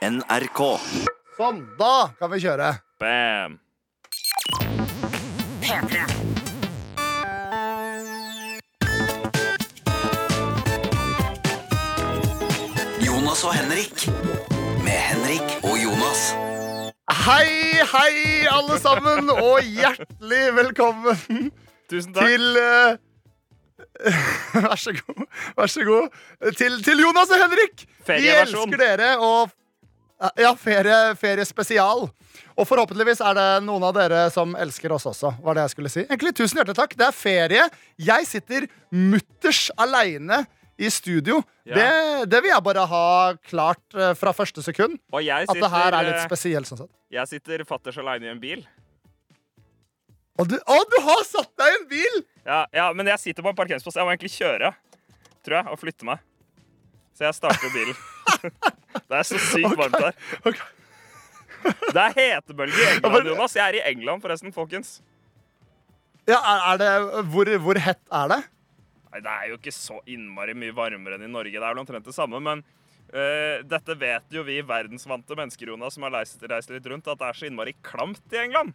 NRK. Sånn, da kan vi kjøre. Bam. Jonas og Henrik. Med Henrik og Jonas. Hei, hei, alle sammen, og hjertelig velkommen Tusen takk. til eh, Vær så god. Vær så god. Til, til Jonas og Henrik! Vi Ferieversjon. elsker dere og Ja, ferie, feriespesial. Og forhåpentligvis er det noen av dere som elsker oss også. var det jeg skulle si. Egentlig Tusen hjertelig takk. Det er ferie. Jeg sitter mutters aleine i studio. Ja. Det, det vil jeg bare ha klart eh, fra første sekund. Jeg At det her er litt eh, spesielt. sånn sett. jeg sitter fatters aleine i en bil. Å, du, å, du har satt deg i en bil! Ja, ja, men jeg sitter på en parkeringsplass. Jeg må egentlig kjøre, tror jeg, og flytte meg. Så jeg starter bilen. det er så sykt varmt her. Okay. Det er hetebølge i England, Jonas. Jeg er i England, forresten, folkens. Ja, er, er det, hvor, hvor hett er det? Nei, Det er jo ikke så innmari mye varmere enn i Norge. Det er vel omtrent det samme, men uh, dette vet jo vi verdensvante mennesker, Jonas, som har reist, reist litt rundt, at det er så innmari klamt i England.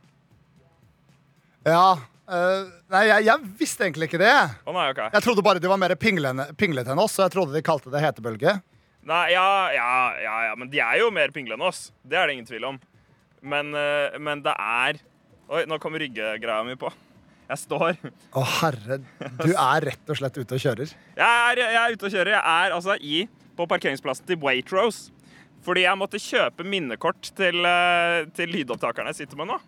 Ja, Uh, Nei, jeg, jeg visste egentlig ikke det. Å nei, OK. Jeg trodde bare de var mer pinglete enn oss, så jeg trodde de kalte det hetebølge. Nei, ja, ja, ja, ja, men de er jo mer pingle enn oss. Det er det ingen tvil om. Men, uh, men det er Oi, nå kom ryggegreia mi på. Jeg står Å, herre, du er rett og slett ute og kjører. Jeg er, jeg er ute og kjører. Jeg er altså i, på parkeringsplassen til Waitrose. Fordi jeg måtte kjøpe minnekort til, øh, til lydopptakerne jeg sitter med nå.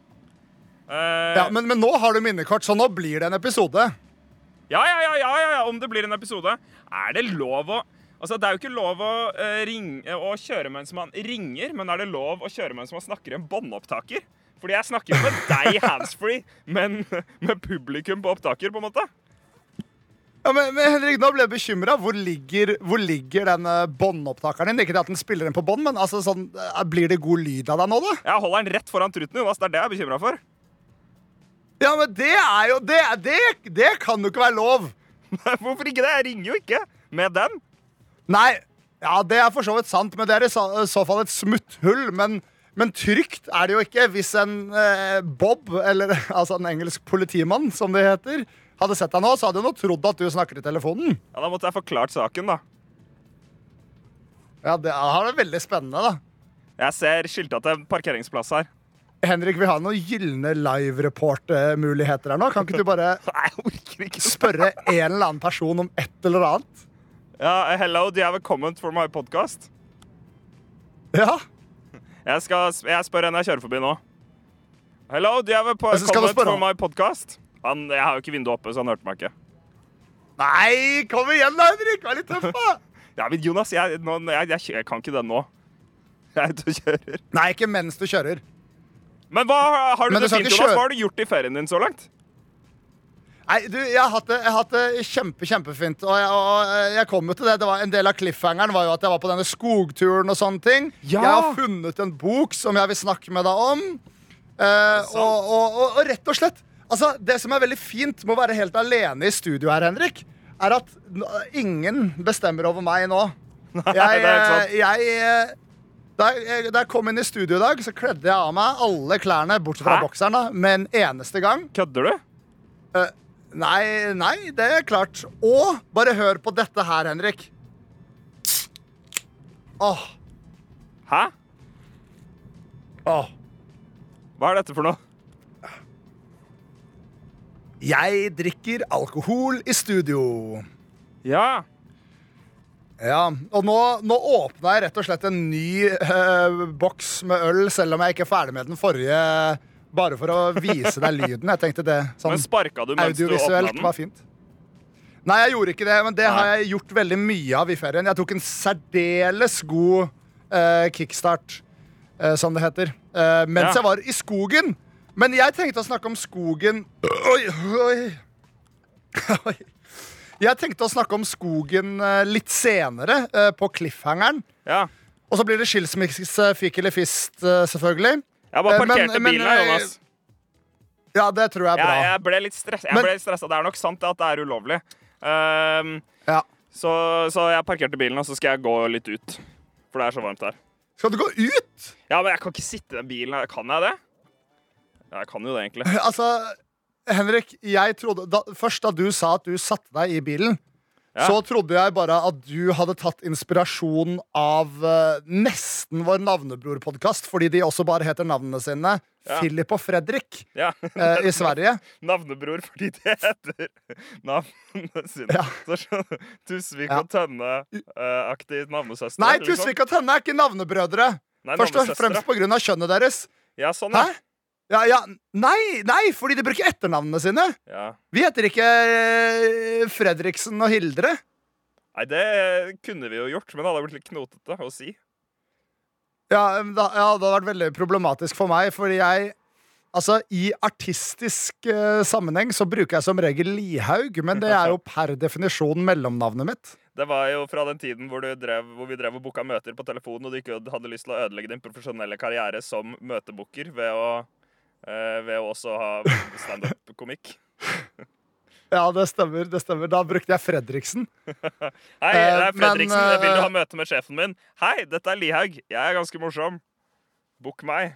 Eh, Ja, men, men nå har du minnekort, så nå blir det en episode. Ja, ja, ja, ja, ja, ja, om det blir en episode. Er det lov å Altså, Det er jo ikke lov å, uh, ringe, å kjøre mens man ringer, men er det lov å kjøre mens man snakker i en båndopptaker? Fordi jeg snakker jo med deg handsfree, men med publikum på opptaker, på en måte. Ja, men, men Henrik, nå ble jeg bekymra. Hvor, ligger- hvor ligger den eh, båndopptakeren din? Ikke det at den spiller den på bånd, men altså, sånn, eh, blir det god lyd av deg nå, da? Jeg holder den rett foran truten, Jonas. Det er det jeg er bekymra for. Ja, men det er jo Det, det, det kan jo ikke være lov. Hvorfor ikke det? Jeg ringer jo ikke med den. Nei, ja, det er for så vidt sant, men det er i så, så fall et smutthull. Men, men trygt er det jo ikke hvis en eh, Bob, eller altså en engelsk politimann, som det heter, hadde sett deg nå, så hadde hun trodd at du snakker i telefonen. Ja, Da måtte jeg forklart saken, da. Ja, det er veldig spennende, da. Jeg ser skilta til parkeringsplass her. Henrik, vi har noen gylne live-report-muligheter her nå. Kan ikke du bare spørre en eller annen person om et eller annet? Ja, hello, do you have a comment for my podcast? Ja, Jeg, skal, jeg spør en jeg kjører forbi nå. Hello, do you have a comment for my podcast? Han, jeg har jo ikke vinduet oppe, så han hørte meg ikke. Nei, kom igjen da, Henrik! Vær litt tøff, da! Ja, men Jonas, jeg, nå, jeg, jeg, jeg kan ikke den nå. Jeg er ute og kjører. Nei, ikke mens du kjører. Men hva har du Men du det fint, Jonas? Hva har du gjort i ferien din så langt? Nei, du, jeg har hatt det, har hatt det kjempe, kjempefint. Og jeg, og jeg kom jo til det. det var, en del av cliffhangeren var jo at jeg var på denne skogturen og sånne ting. Ja! Jeg har funnet en bok som jeg vil snakke med deg om. Eh, og, og, og, rett og slett Altså, Det som er veldig fint med å være helt alene i studio her, Henrik, er at ingen bestemmer over meg nå. Jeg, det er helt sant. eh, jeg, eh, da jeg, da jeg kom inn i studio i dag, så kledde jeg av meg alle klærne, bortsett fra Hæ? bokseren, da, med en eneste gang. Kødder du? Nei, nei, det er klart. Og bare hør på dette her, Henrik. Åh, Hæ? åh. Hva er dette for noe? Jeg drikker alkohol i studio. Ja. Ja, og nå, nå åpna jeg rett og slett en ny eh, boks med øl, selv om jeg ikke er ferdig med den forrige, bare for å vise deg lyden. Jeg tenkte det sånn Men sparka du mens du åpna den? var fint. Nei, jeg gjorde ikke det, men det Nei. har jeg gjort veldig mye av i ferien. Jeg tok en særdeles god eh, kickstart, eh, som det heter, eh, mens Ja. jeg var i skogen. Men jeg tenkte å snakke om skogen Oi, oi. oi. Jeg tenkte å snakke om skogen eh, litt senere, eh, på cliffhangeren. Ja. Og så blir det skilsmisse, fikk eller fist, eh, selvfølgelig. Jeg bare parkerte men, bilen her, Jonas. Ja, det tror jeg er bra. Jeg, jeg ble litt stressa. Det er nok sant at det er ulovlig. Um, Ja. så, så jeg parkerte bilen, og så skal jeg gå litt ut. For det er så varmt her. Skal du gå ut? Ja, men jeg kan ikke sitte i den bilen. Kan jeg det? Ja, jeg kan jo det, egentlig. Altså, Henrik, jeg trodde da, Først da du sa at du satte deg i bilen, Ja. så trodde jeg bare at du hadde tatt inspirasjon av eh, nesten vår navnebror-podkast, fordi de også bare heter navnene sine. Ja. Philip og Fredrik Ja. eh, i Sverige. Navnebror fordi det heter navnene sine. Ja. Så Tusvik og Tønne-aktig navnesøster. Nei. Tusvik og Tønne er ikke navnebrødre. Nei, Først og fremst av kjønnet deres. Ja, sånn, Hæ? Ja. Ja, nei, nei, fordi de bruker etternavnene sine. ja. Vi heter ikke eh, Fredriksen og Hildre. Nei, det kunne vi jo gjort, men det hadde blitt litt knotete å si. Ja, det hadde vært veldig problematisk for meg, fordi jeg Altså, I artistisk eh, sammenheng så bruker jeg som regel Lihaug, men det er jo per definisjon mellomnavnet mitt. Det var jo fra den tiden hvor, drev, hvor vi drev og booka møter på telefonen, og du ikke hadde lyst til å ødelegge din profesjonelle karriere som møtebooker ved å, ved å også ha standup-komikk. Ja, det stemmer. det stemmer Da brukte jeg Fredriksen. Hei, det Eh, er Fredriksen. men, eh, Vil du ha møte med sjefen min? Hei, dette er Lihaug. Jeg er ganske morsom. Book meg.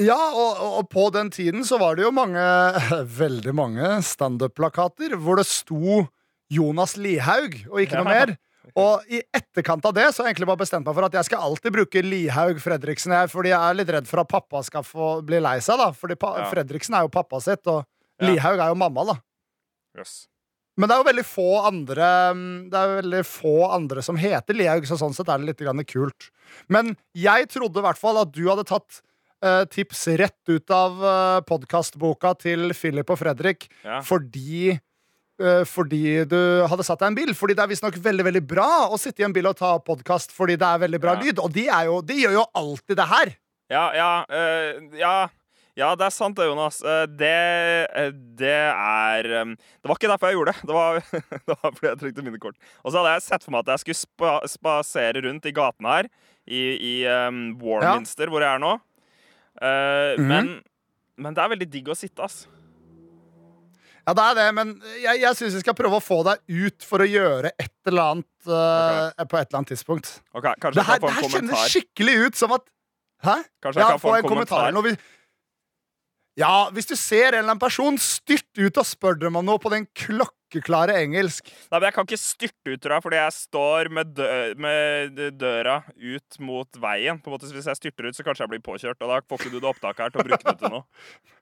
Ja, og, og- på den tiden så var det jo mange, veldig mange standup-plakater hvor det sto Jonas Lihaug og ikke noe mer. Og i etterkant av det så har jeg egentlig bare bestemt meg for at jeg skal alltid bruke Lihaug Fredriksen. Jeg, fordi jeg er litt redd for at pappa skal få bli lei seg, da. Fordi Ja. Fredriksen er jo pappa sitt, og Ja. Lihaug er jo mamma, da. Yes. Men det er jo veldig få andre mm, Det er jo veldig få andre som heter Lihaug, så sånn sett er det litt grann kult. Men jeg trodde i hvert fall at du hadde tatt uh, tips rett ut av uh, podkastboka til Philip og Fredrik Ja. fordi eh, fordi du hadde satt deg i en bil. Fordi det er visstnok veldig veldig bra å sitte i en bil og ta podkast fordi det er veldig bra Ja. lyd. Og de, er jo, de gjør jo alltid det her. Ja, ja, øh, ja. Ja, det er sant det, Jonas. Eh, det, eh, det er eh, Det var ikke derfor jeg gjorde det. Det var, det var fordi jeg trengte minnekort. Og så hadde jeg sett for meg at jeg skulle spa, spasere rundt i gatene her, i, i um, Warminster, hvor jeg er nå. Uh, mm -hmm. men, men det er veldig digg å sitte, ass. Ja, det er det, men jeg, jeg syns vi skal prøve å få deg ut for å gjøre et eller annet eh, på et eller annet tidspunkt. Ok, Kanskje Det her, det her en kjennes skikkelig ut som at Hæ? Kanskje jeg kan få en kommentar. kommentar. vi Ja, hvis du ser en eller annen person, styrt ut og spør dem om noe på den klokkeklare engelsk. Nei, men Jeg kan ikke styrte ut, tror jeg, fordi jeg står med, dø med døra ut mot veien. På en måte, så Hvis jeg styrter ut, så kanskje jeg blir påkjørt, og da får ikke du det opptaket her til å bruke det til noe.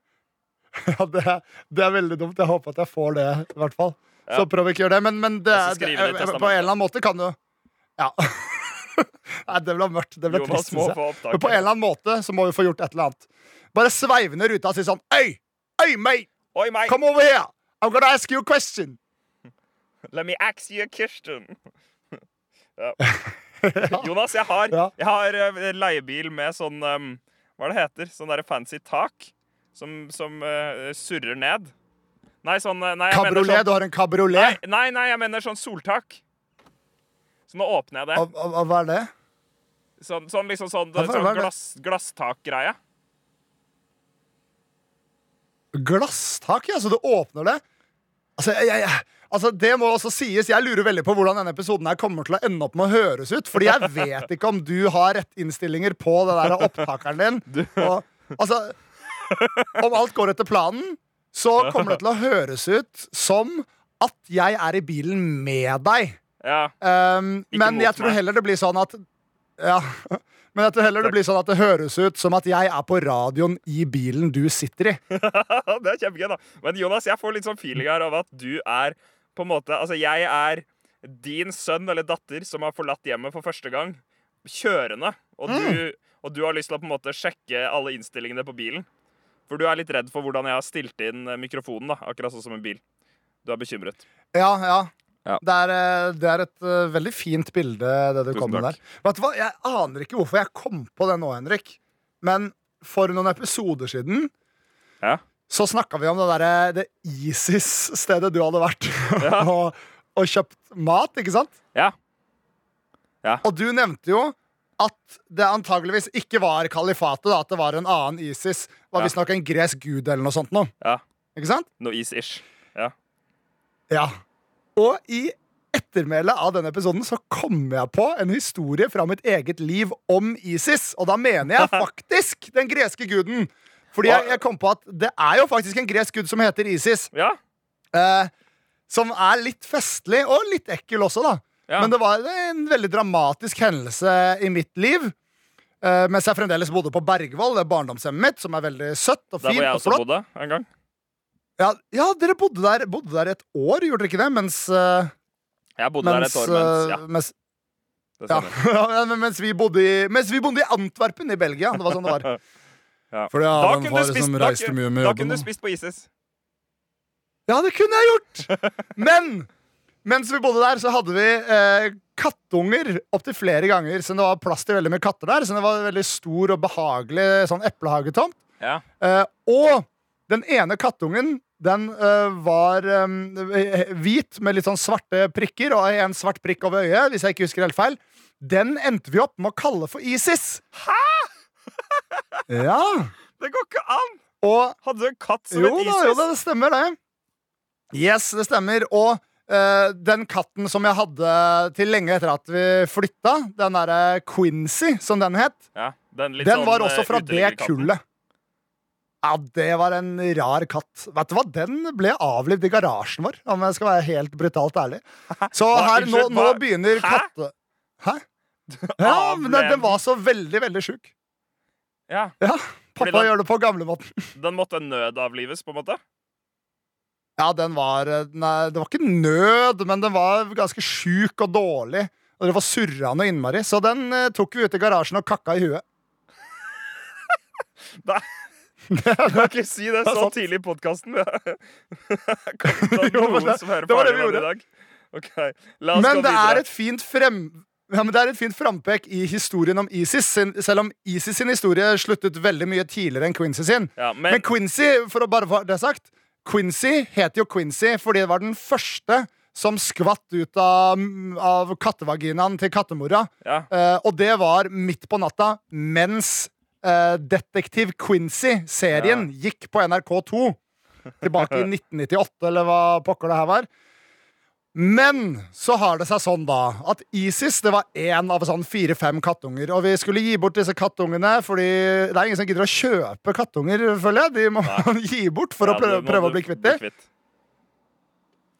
Ja, det, det er veldig dumt. Jeg håper at jeg får det, i hvert fall. Ja. Så prøv ikke å gjøre det. Men, men det, det på en eller annen måte kan du Ja. Nei, det ble mørkt. Det ble Jonas trist. Men på en eller annen måte så må vi få gjort et eller annet. Bare sveive ned ruta og si sånn Oi, oi, mate, Oi, come over here. I'm gonna ask you a question. Let me ask you a question. ja. Jonas, jeg har, jeg har eh, leiebil med sånn um, Hva det heter? Sånn der fancy tak som, som uh, surrer ned. Nei, sånn eh, nei, Kabriolet. sånn, Du har en kabriolet. nei, nei, nei, jeg mener sånn soltak. Så nå åpner jeg det. Og- og- og Hva er det? Sånn, sånn liksom sånn, Hva- sånn glass, glasstakgreie. Glasstak, ja, så du åpner det? Altså, jeg, jeg, altså, Det må også sies. Jeg lurer veldig på hvordan denne episoden her kommer til å ende opp med å høres ut. Fordi jeg vet ikke om du har rett innstillinger på det der opptakeren din. Og, altså, om alt går etter planen, så kommer det til å høres ut som at jeg er i bilen med deg. Ja. Um, men jeg tror heller det blir sånn at Ja. Men jeg tror heller det blir sånn at det høres ut som at jeg er på radioen i bilen du sitter i. det er kjempegøy, da. Men Jonas, jeg får litt sånn feeling her av at du er på en måte Altså, jeg er din sønn eller datter som har forlatt hjemmet for første gang, kjørende, og Mm. du, og du har lyst til å på en måte sjekke alle innstillingene på bilen. For du er litt redd for hvordan jeg har stilt inn eh, mikrofonen, da. Akkurat sånn som en bil. Du er bekymret. Ja, ja. Ja. Det, er, eh, det er et uh, veldig fint bilde, det du Tusen kom med takk. der. Vet du hva, Jeg aner ikke hvorfor jeg kom på det nå, Henrik. Men for noen episoder siden Ja. så snakka vi om det derre det ISIS-stedet du hadde vært Ja. og, og kjøpt mat, ikke sant? Ja. Ja. Og du nevnte jo at det antageligvis ikke var kalifatet, da, at det var en annen ISIS. Var Ja. visstnok en gresk gud eller noe sånt noe. Ja. Ikke sant? Noe is-ish. Ja. Ja. Og i ettermælet av denne episoden så kom jeg på en historie fra mitt eget liv om Isis. Og da mener jeg faktisk den greske guden. Fordi jeg, jeg kom på at det er jo faktisk en gresk gud som heter Isis. Ja. Eh, som er litt festlig og litt ekkel også, da. Ja. Men det var en veldig dramatisk hendelse i mitt liv. Uh, mens jeg fremdeles bodde på Bergvoll, det er barndomshjemmet mitt, som er veldig søtt og fint. Der hvor jeg og også flott. bodde en gang. Ja, ja, dere bodde der, bodde der et år, gjorde dere ikke det? Mens, uh, Jeg bodde der et år mens eh, Ja, mens, ja, mens, vi bodde i, mens vi bodde i Antwerpen i Belgia. Det var sånn det var. Ja. Fordi ja, Da kunne du spist, liksom, da, da kunne du spist på ISIS. Ja, det kunne jeg gjort! Men mens vi bodde der, så hadde vi eh, kattunger opptil flere ganger. Så det var plass til veldig mye katter der. Så det var en veldig stor og behagelig sånn eplehagetomt. Ja. Eh, og den ene kattungen den eh, var eh, hvit med litt sånn svarte prikker og en svart prikk over øyet. Hvis jeg ikke husker helt feil Den endte vi opp med å kalle for Isis. Hæ?! ja. Det går ikke an! Og Hadde du en katt som jo het da, ISIS? jo da, det stemmer det. Yes, det stemmer. Og eh, den katten som jeg hadde til lenge etter at vi flytta, den derre Quincy, som den het, Ja, den den sånn, var også eh, fra det kullet. Ja, det var en rar katt. Vet du hva, Den ble avlivd i garasjen vår, om jeg skal være helt brutalt ærlig. Så her, nå, nå begynner katte... Hæ? Ja, men den, den var så veldig, veldig sjuk. Ja, Ja, pappa den- gjør det på gamlemåten. Den måtte nødavlives, på en måte? Ja, den var eh, Nei, det var ikke nød, men den var ganske sjuk og dårlig. Og det var surrende og innmari. Så den eh, tok vi ut i garasjen og kakka i huet. Nei. Du kan ikke si det Det så tidlig i podkasten. Det- det var det vi gjorde. det i dag. Ok, La oss Men det er et fint frem... Ja, men det er et fint frampek i historien om Isis, selv om Isis sin historie sluttet veldig mye tidligere enn Quincy sin. Ja, Men, men, Quincy, for å bare få det sagt Quincy heter jo Quincy fordi det var den første som skvatt ut av, av kattevaginaen til kattemora. ja. Eh, og det var midt på natta mens eh, Detektiv Quincy-serien gikk på NRK2. Tilbake i 1998, eller hva pokker det her var. Men så har det seg sånn da at Isis det var én av sånn fire-fem kattunger. Og vi skulle gi bort disse kattungene fordi det er ingen som gidder å kjøpe kattunger, føler jeg. De må man gi bort for Ja, å prøve, prøve å bli kvitt dem.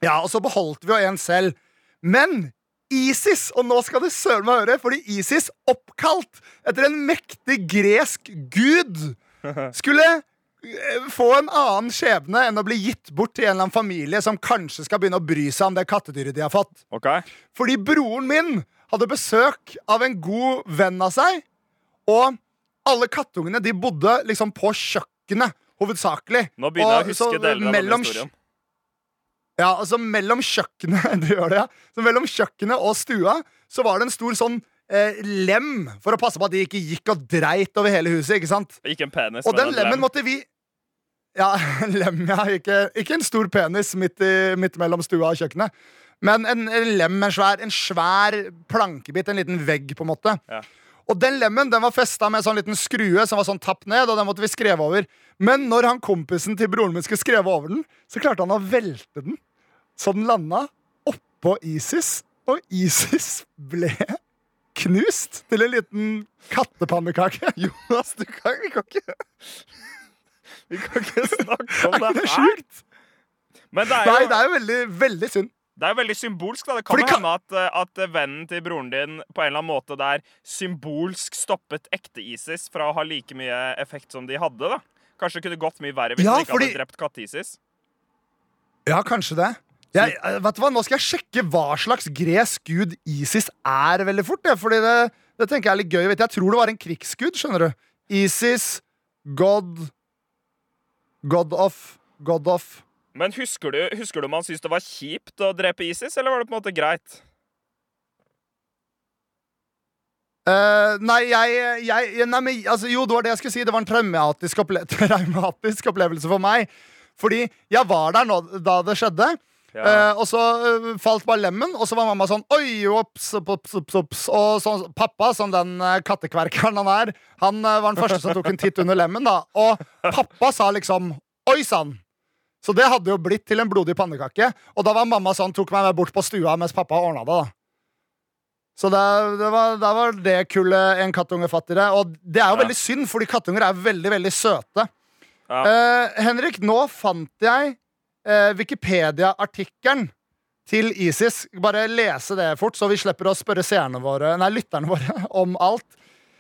Ja, og så beholdt vi jo en selv. Men ISIS, og nå skal du søren meg høre, fordi ISIS, oppkalt etter en mektig gresk gud, skulle få en annen skjebne enn å bli gitt bort til en eller annen familie som kanskje skal begynne å bry seg om det kattedyret de har fått. Okay. Fordi broren min hadde besøk av en god venn av seg, og alle kattungene de bodde liksom på kjøkkenet, hovedsakelig. Nå begynner jeg Og å huske så deler av mellom historien. ja, altså mellom kjøkkenet Du gjør det, ja. Så mellom kjøkkenet og stua Så var det en stor sånn eh, lem For å passe på at de ikke gikk og dreit over hele huset, ikke sant? Ikke en penis, Og den lemmen lem. måtte vi Ja, lem, ja. Ikke, ikke en stor penis midt, i, midt mellom stua og kjøkkenet. Men en, en lem, en svær, en svær plankebit, en liten vegg, på en måte. Ja. Og den lemmen den var festa med en sånn liten skrue som var sånn tapp ned, og den måtte vi skreve over. Men når han kompisen til broren min skulle skreve over den, så klarte han å velte den. Så den landa oppå Isis, og Isis ble knust til en liten kattepannekake. Jonas, du kan ikke Vi kan ikke snakke om det her. sjukt? Men det er Nei, det er jo veldig, veldig synd. Det er jo veldig symbolsk. da Det kan jo hende at, eh, at vennen til broren din på en eller annen måte der symbolsk stoppet ekte ISIS fra å ha like mye effekt som de hadde. da Kanskje det kunne gått mye verre hvis Ja, de ikke fordi- hadde drept katte-ISIS. Ja, kanskje det. Jeg, eh, vet du hva, Nå skal jeg sjekke hva slags gresk gud Isis er veldig fort. Ja, fordi det, det tenker jeg er litt gøy. Vet du. Jeg tror det var en krigsgud. skjønner du Isis, God God off. God off. Men husker du, husker du om han syntes det var kjipt å drepe ISIS, eller var det på en måte greit? Uh, Nei, jeg, jeg nei, men, altså, Jo, det var det jeg skulle si. Det var en traumatisk, opple traumatisk opplevelse for meg. Fordi jeg var der nå, da det skjedde. Ja. Eh, og så uh, falt bare lemmen, og så var mamma sånn Oi, ops, ops, ops, ops. Og så, pappa, som den uh, kattekverkeren han er, han uh, var den første som tok en titt under lemmen. da Og pappa sa liksom Oi sann, Så det hadde jo blitt til en blodig pannekake. Og da var mamma sånn, tok meg med bort på stua mens pappa ordna det. da Så det, det var, da var det kullet en kattunge fatt i det. Og det er jo Ja. veldig synd, fordi kattunger er veldig, veldig søte. Ja. Uh, Henrik, nå fant jeg eh, Wikipedia-artikkelen til ISIS. Bare lese det fort, så vi slipper å spørre våre, nei, lytterne våre om alt.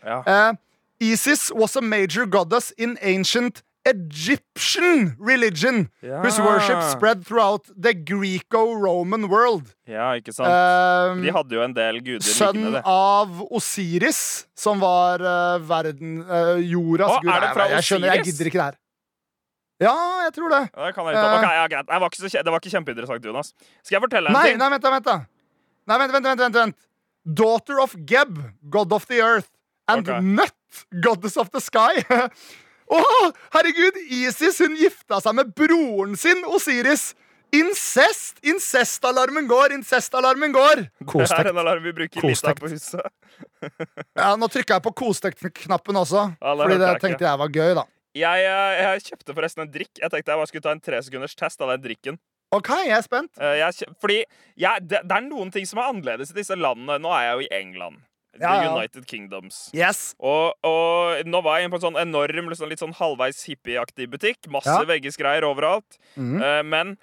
Ja. Eh, ISIS was a major goddess in ancient Egyptian religion, Ja. whose worship spread throughout the Greco-Roman world. Ja, ikke sant? Um, De hadde jo en del guder Sønn liggende. Sønn av Osiris, som var uh, verden uh, jordas Å, gud. er det fra jeg, jeg skjønner, jeg gidder ikke det her. Ja, jeg tror det. Ja, Det, kan jeg ikke. Eh. Ja, greit. Det var ikke, så, kje- det var ikke kjempeinteressant, Jonas. Skal jeg fortelle en Nei, ting? nei, vent da, vent da. Nei, vent, vent, vent, vent, vent. Daughter of Geb, god of the earth. And okay. Nut, goddess of the sky. Åh, herregud, Isis hun gifta seg med broren sin, Osiris. Incest! Incestalarmen går, incestalarmen går. Det er en alarm vi bruker litt her på huset. Ja, nå trykka jeg på kostekt-knappen også, Ja, fordi det jeg tenkte jeg var gøy, da. Jeg, eh, jeg kjøpte forresten en drikk. Jeg tenkte jeg bare skulle ta en tresekunders test av den drikken. OK, jeg er spent. Eh, Jeg, fordi jeg, det, det er noen ting som er annerledes i disse landene. Nå er jeg jo i England. Ja, The ja. United Kingdoms. Yes. Og, og nå var jeg inne på en sånn enorm, liksom, litt sånn halvveis hippieaktig butikk. Masse Ja. veggisgreier overalt. Mhm. Uh, men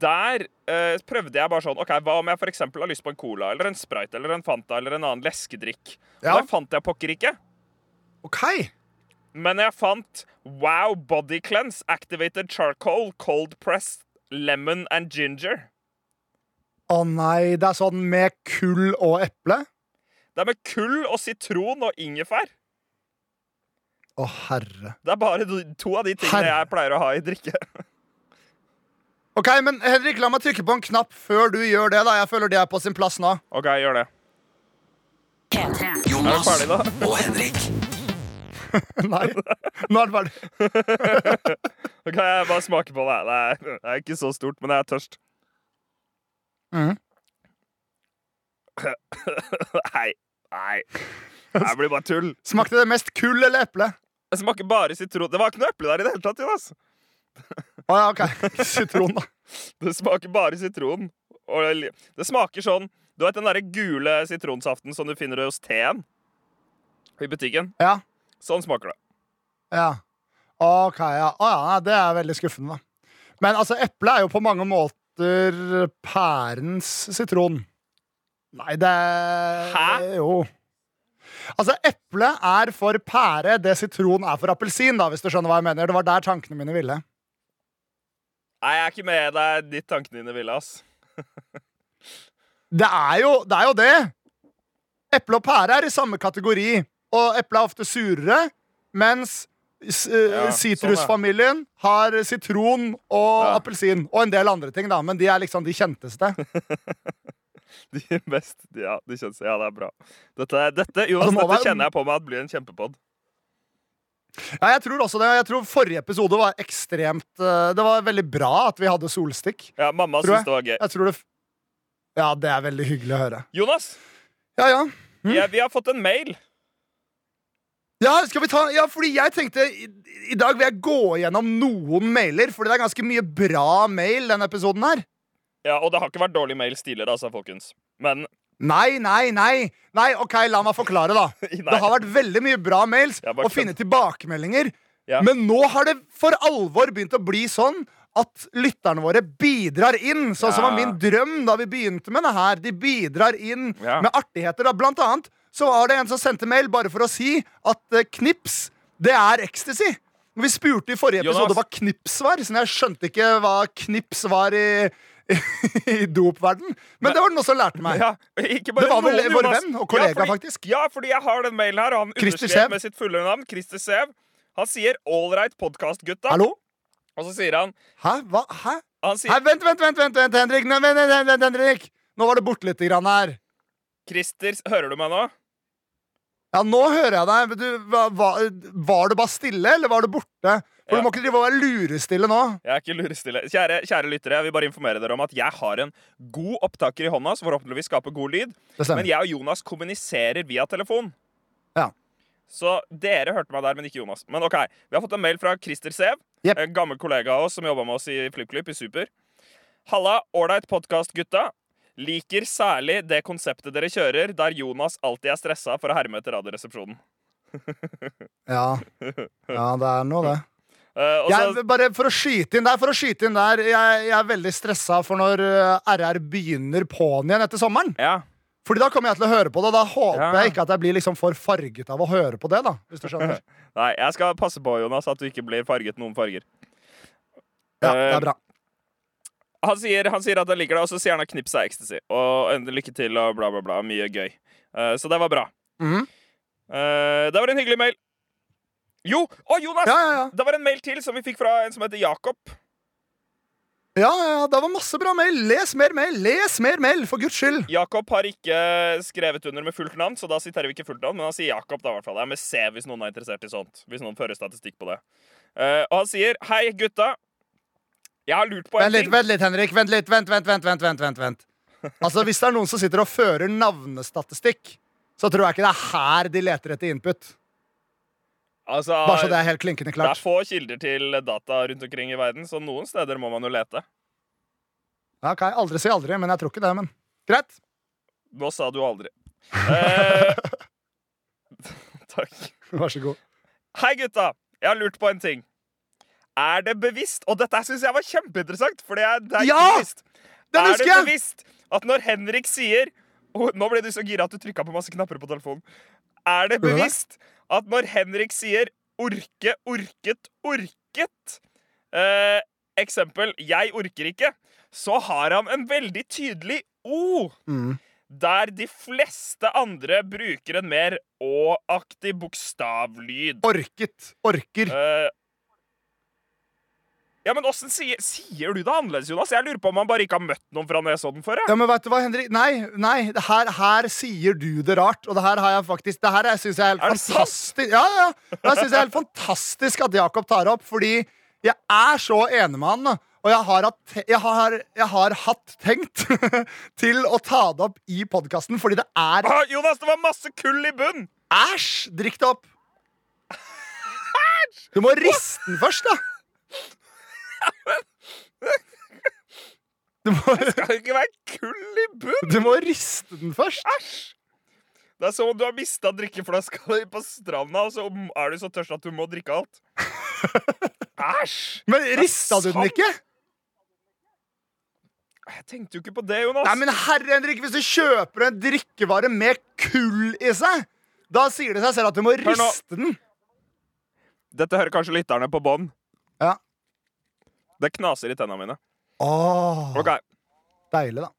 der uh, prøvde jeg bare sånn OK, hva om jeg for har lyst på en cola eller en Sprite eller en Fanta eller en annen leskedrikk? Ja. Og det fant jeg pokker ikke. OK. Men jeg fant Wow Body Cleanse Activated Charcoal Cold Press Lemon and Ginger. Å nei, det er sånn med kull og eple? Det er med kull og sitron og ingefær. Å, herre. Det er bare to av de tingene Herre. jeg pleier å ha i drikke. Ok, men Henrik, la meg trykke på en knapp før du gjør det. da Jeg føler det er på sin plass nå. OK, gjør det. Jonas ferdig da? og Henrik. Nei, nå er det ferdig. Ok, Jeg bare smake på det. Det er, det er ikke så stort, men jeg er tørst. Mm. nei. Nei. Det blir bare tull. Smakte det mest kull eller eple? Jeg smaker bare sitron. Det var ikke noe eple der i det hele tatt. Jonas. Å ja, ok. Sitron, da. Det smaker bare sitron. Det smaker sånn Du vet den derre gule sitronsaften som du finner hos T-en i butikken? Ja. Sånn smaker det. ja. Ok, ja. Å ja, nei, det er veldig skuffende, da. Men altså, eple er jo på mange måter pærens sitron. Nei, det Hæ? Jo. Altså, eple er for pære det sitron er for appelsin, da, hvis du skjønner hva jeg mener. Det var der tankene mine ville. Nei, jeg er ikke med deg ditt tankene dine ville, ass. Det er jo det. Er jo det. Eple og pære er i samme kategori, og eplet er ofte surere, mens eh, Ja, sitrusfamilien har sitron og Ja. appelsin. Og en del andre ting, da, men de er liksom de kjenteste. De mest Ja, de kjennes, ja det er bra. Dette, dette, Jonas, Altså, dette kjenner jeg på meg at blir en kjempepod. Ja, jeg tror også det. Jeg tror forrige episode var ekstremt eh, Det var veldig bra at vi hadde solstikk. Ja, Mamma syntes det var gøy. Jeg tror det Ja, det er veldig hyggelig å høre. Jonas, Ja, ja. Mm. ja, vi har fått en mail. Ja, skal vi ta Ja, fordi jeg tenkte i, I dag vil jeg gå gjennom noen mailer, fordi det er ganske mye bra mail denne episoden her. Ja, Og det har ikke vært dårlig mail tidligere, altså, folkens. Men Nei, nei, nei. Nei, ok, La meg forklare, da. Det har vært veldig mye bra mails og finne tilbakemeldinger. Ja. Men nå har det for alvor begynt å bli sånn at lytterne våre bidrar inn. Sånn som var min drøm da vi begynte med det her. De bidrar inn Ja. med artigheter. Da. Blant annet så var det en som sendte mail bare for å si at eh, knips, det er ecstasy. Vi spurte i forrige episode hva knips var, så jeg skjønte ikke hva knips var i, i dopverden. Men det var det noen som lærte meg. ja, Det var vel noen, vår venn og kollega, ja, fordi, faktisk. Ja, fordi jeg har den mailen her, og han underskrev med sitt fulle navn. Christer Sev. Han sier 'Ålreit podkast-gutta', Hallo? og så sier han Hæ? Hva? Hæ? Han sier Hæ? Vent, vent, vent, vent, vent, Henrik. Nei, vent, vent, vent, Henrik. Nå var det borte litt grann her. Christer, hører du meg nå? Ja, nå hører jeg deg. Du, hva- var du bare stille, eller var du borte? For Ja. du må ikke drive og være lurestille nå. Jeg er ikke lurestille. Kjære, kjære lyttere, jeg vil bare informere dere om at jeg har en god opptaker i hånda, som forhåpentligvis skaper god lyd. Men jeg og Jonas kommuniserer via telefon. Ja. Så dere hørte meg der, men ikke Jonas. Men ok, Vi har fått en mail fra Christer Sev. yep. En gammel kollega av oss som jobba med oss i FlippKlipp i Super. Halla, ålreit podkast, gutta. Liker særlig det konseptet dere kjører, der Jonas alltid er stressa for å herme etter Radioresepsjonen. Ja. ja, det er noe, det. Uh, Jeg, bare for å skyte inn der, for å skyte inn der jeg, jeg er veldig stressa for når eh, RR begynner på'n igjen etter sommeren. ja. Fordi da kommer jeg til å høre på det, og da håper Ja. jeg ikke at jeg blir liksom for farget av å høre på det. da Hvis du skjønner Nei, jeg skal passe på, Jonas, at du ikke blir farget noen farger. Ja, det Eh, er bra. Han sier, han sier at han liker det, og så sier han at knips er ecstasy. Og lykke til og bla, bla, bla. Mye gøy. Uh, så det var bra. Mm. Uh, det var en hyggelig mail. Jo! Å, Jonas! Ja, ja, ja. Det var en mail til som vi fikk fra en som heter Jakob. ja, ja, ja, det var masse bra mail. Les mer mail! Les mer mail, for guds skyld! Jakob har ikke skrevet under med fullt navn, så da siterer vi ikke fullt navn, men han sier Jakob. da i hvert fall. Det er med C hvis noen er interessert i sånt. Hvis noen fører statistikk på det. Uh, og han sier Hei, gutta. Jeg har lurt på en Vent litt, ting. vent litt, Henrik. Vent litt, vent, vent, vent, vent, vent, vent, vent. Altså, Hvis det er noen som sitter og fører navnestatistikk, så tror jeg ikke det er her de leter etter input. Altså, Bare så det er helt klinkende det er få kilder til data rundt omkring i verden, så noen steder må man jo lete. Ja, ok, Aldri si aldri, men jeg tror ikke det. men Greit. Nå sa du aldri. Eh, takk. Vær så god. Hei, gutta! Jeg har lurt på en ting. Er det bevisst Og dette syns jeg var kjempeinteressant, for det er, det er Ja! bevisst. Den er det jeg! bevisst at når Henrik sier og Nå ble du så gira at du trykka på masse knapper på telefonen. Er det det? bevisst at når Henrik sier 'orke, orket, orket' eh, Eksempel 'jeg orker ikke', så har han en veldig tydelig O. Mm. Der de fleste andre bruker en mer å-aktig bokstavlyd. Orket. Orker. Eh, ja, men åssen sier, sier du det annerledes, Jonas? Jeg lurer på om han bare ikke har møtt noen fra Nesodden før. Ja, men vet du hva, Henrik? Nei, nei her, her sier du det rart. Og det her har jeg faktisk Det her syns jeg er helt Er fantastisk. Ja, ja, ja. Det syns jeg er helt fantastisk at Jakob tar opp, fordi jeg er så enig med han. Og jeg har, hatt, jeg, har, jeg har hatt tenkt til å ta det opp i podkasten, fordi det er Ah, Jonas, det var masse kull i bunn! Æsj! Drikk det opp. Du må riste den først, da. Du må, Det skal ikke være kull i bunn! du må riste den først. Æsj! Det er som om du har mista drikkeflaska di på stranda, og så er du så tørst at du må drikke alt. Æsj! Men rista du den ikke? Jeg tenkte jo ikke på det, Jonas. Nei, men herre Henrik, Hvis du kjøper en drikkevare med kull i seg, da sier det seg selv at du må riste den. Dette hører kanskje lytterne på bånd. Det knaser i tennene mine. Åh, okay. Deilig, da.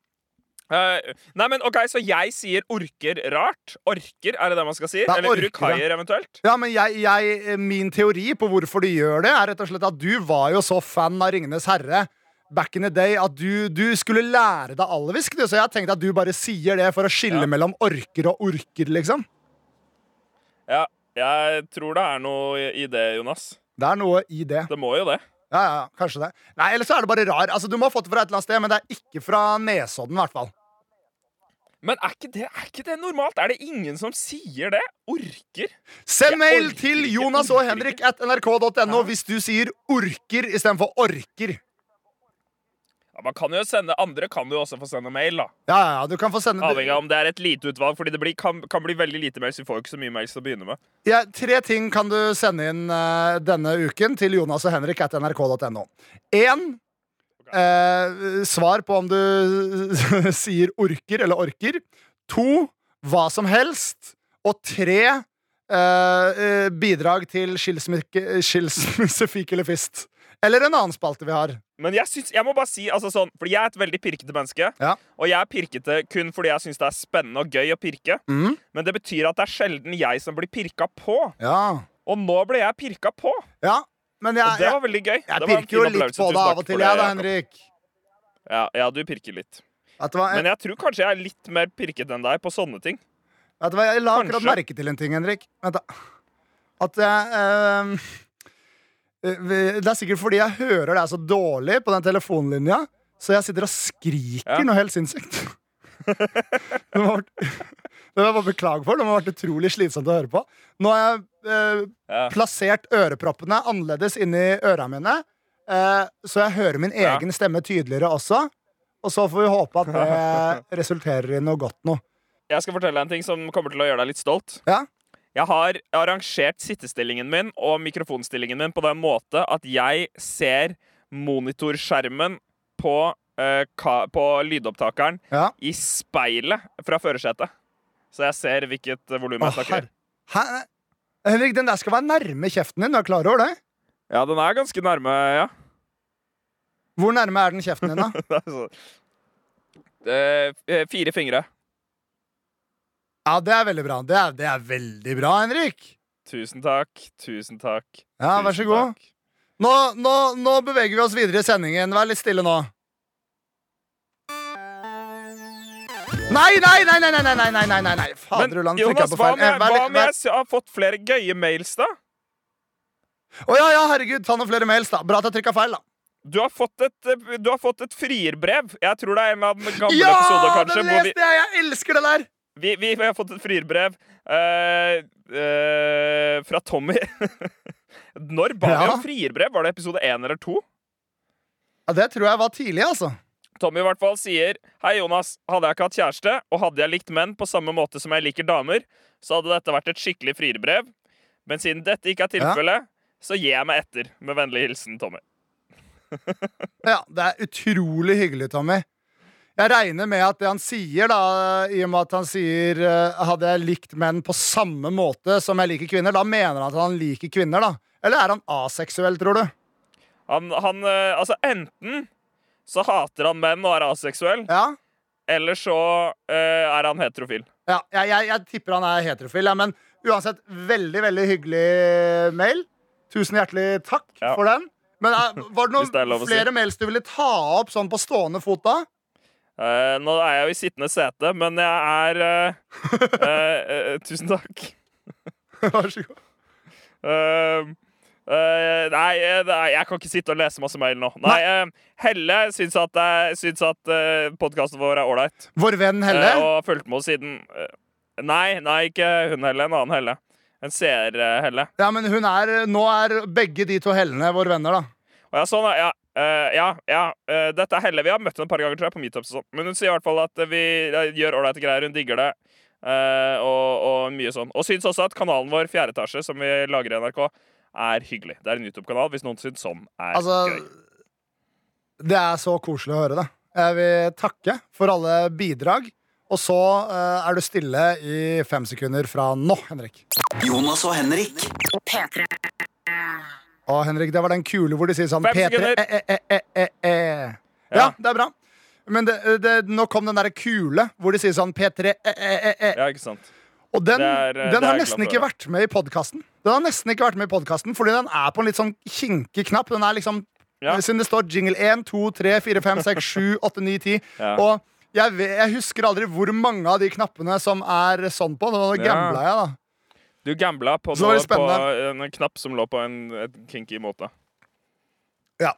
Uh, nei, men ok, Så jeg sier orker rart? Orker, er det det man skal si? er Eller orker, urukaier, eventuelt? Ja, men jeg, jeg, Min teori på hvorfor du gjør det, er rett og slett at du var jo så fan av Ringenes herre back in the day at du, du skulle lære deg alvisk. Så jeg tenkte at du bare sier det for å skille Ja. mellom orker og orker, liksom. Ja, jeg tror det er noe i det, Jonas. Det er noe i det. Det må jo det. Ja, ja, kanskje det. Nei, Eller så er det bare rar. Altså, Du må ha fått det fra et eller annet sted, men det er ikke fra Nesodden, i hvert fall. Men er ikke, det, er ikke det normalt? Er det ingen som sier det? Orker? Send mail orker til Jonas og Henrik at nrk.no hvis du sier orker istedenfor orker. Ja, man kan jo sende, Andre kan jo også få sende mail, da. Ja, ja, du kan få sende Avhengig av om det er et lite utvalg. Fordi det blir, kan, kan bli veldig lite mails. Vi får ikke så mye mails til å begynne med. ja, Tre ting kan du sende inn uh, denne uken til Jonas og Henrik at nrk.no. Én eh, svar på om du sier orker eller orker. To hva som helst. Og tre eh, eh, bidrag til skilsmisse- skilsmissefik eller fist. Eller en annen spalte vi har. Men jeg, syns, jeg må bare si, altså sånn, fordi jeg er et veldig pirkete menneske. Ja. Og jeg er pirkete kun fordi jeg syns det er spennende og gøy å pirke. Mm. Men det betyr at det er sjelden jeg som blir pirka på. Ja. Og nå ble jeg pirka på. ja. Men jeg, Og det var veldig gøy. jeg jeg pirker jo litt på det av og til, jeg da, Henrik. Ja, ja, du pirker litt. Hva, Men jeg tror kanskje jeg er litt mer pirkete enn deg på sånne ting. Vet du hva, jeg la akkurat merke til en ting, Henrik. Vent, da. At jeg ehm, eh, vi- Det er sikkert fordi jeg hører deg så dårlig på den telefonlinja, så jeg sitter og skriker Ja. noe helt sinnssykt. det må, jeg bare beklage for. Det må ha vært utrolig slitsomt å høre på. Nå har jeg eh, Ja. plassert øreproppene annerledes inni øra mine, eh, så jeg hører min Ja. egen stemme tydeligere også. Og så får vi håpe at det resulterer i noe godt noe. Jeg skal fortelle deg en ting som kommer til å gjøre deg litt stolt. Ja? Jeg har arrangert sittestillingen min og mikrofonstillingen min på den måte at jeg ser monitorskjermen på, eh, ka på lydopptakeren Ja. i speilet fra førersetet. Så jeg ser hvilket eh, volum Å, jeg snakker i. herre. Hæ? Henrik, den der skal være nærme kjeften din. Du er klar over det? Ja, den er ganske nærme, ja. Hvor nærme er den kjeften din, da? Det er så- Eh, eh, fire fingre. Ja, det er veldig bra. Det er, det er veldig bra, Henrik. Tusen takk. Tusen takk. Ja, vær så god. Nå, nå, nå beveger vi oss videre i sendingen. Vær litt stille nå. Nei, nei, nei, nei, nei, nei, nei, nei, nei, Fader ulland, trykket Jonas, på feil. Eh, hva om jeg har fått flere gøye mails, da? Å ja, ja, herregud, ta noen flere mails, da. Bra at jeg trykka feil, da. Du har fått et, eh, du har fått et frierbrev. Jeg tror det er en av den gamle Ja, episoden, kanskje. den leste jeg! Jeg elsker det der! Vi, vi, vi har fått et frierbrev uh, uh, fra Tommy. Når ba vi Ja. om frierbrev? Var det episode én eller to? Ja, Det tror jeg var tidlig, altså. Tommy i hvert fall sier Hei, Jonas. Hadde jeg ikke hatt kjæreste, og hadde jeg likt menn på samme måte som jeg liker damer, så hadde dette vært et skikkelig frierbrev. Men siden dette ikke er tilfellet, så gir jeg meg etter. Med vennlig hilsen Tommy. Ja, Det er utrolig hyggelig, Tommy. Jeg regner med at det han sier, da, i og med at han sier eh, Hadde jeg likt menn på samme måte som jeg liker kvinner, da mener han at han liker kvinner, da? Eller er han aseksuell, tror du? Han, han eh, Altså, enten så hater han menn og er aseksuell, Ja? eller så uh, er han heterofil. ja jeg, jeg, jeg tipper han er heterofil, ja, men uansett, veldig, veldig hyggelig mail. Tusen hjertelig takk Ja. for den. Men var det noen det flere si. mails du ville ta opp sånn på stående fot, da? Eh, nå er jeg jo i sittende sete, men jeg er uh, Tusen takk. Vær så god. Eh, eh, nei, jeg kan ikke sitte og lese masse mail nå. Nei, Helle syns at, uh, syns at uh, podkasten vår er ålreit. Vår venn Helle. og har fulgt med oss siden Nei, nei, ikke hun Helle. En annen Helle. En seer-Helle. Ja, men hun er, nå er begge de to Hellene våre venner, da. Ja, sånn, ja. Eh, ja, ja uh, dette er Helle. Vi har møtt henne et par ganger tror jeg, på meetups og sånt. Men hun sier i hvert fall at vi eh, gjør ålreite greier. Hun digger det. Uh, og, og mye sånn. Og syns også at kanalen vår, Fjerde etasje, som vi lager i NRK, er hyggelig. Det er en YouTube-kanal hvis noen syns sånn er Altså, gøy. det er så koselig å høre det. Jeg vil takke for alle bidrag. Og så er du stille i fem sekunder fra nå, Henrik. Jonas og Henrik. P3. Og Henrik, det var den kule hvor de sier sånn Fem P3 sekunder. e, e, e, e, e. Ja, Ja. det er bra. Men det, det, nå kom den derre kule hvor de sier sånn P3 e, e, e, e. Ja, ikke sant. Og den, er, eh, den har nesten ikke vært med i podkasten. Den har nesten ikke vært med i podcasten Fordi den er på en litt sånn kinkig knapp. Den er liksom Ja. Siden det står jingle 1, 2, 3, 4, 5, 6, 7, 8, 9, 10. Ja. Og jeg, jeg husker aldri hvor mange av de knappene som er sånn på. Nå gambla jeg, da. Du gambla på, noe, på en knapp som lå på en kinky måte. Ja.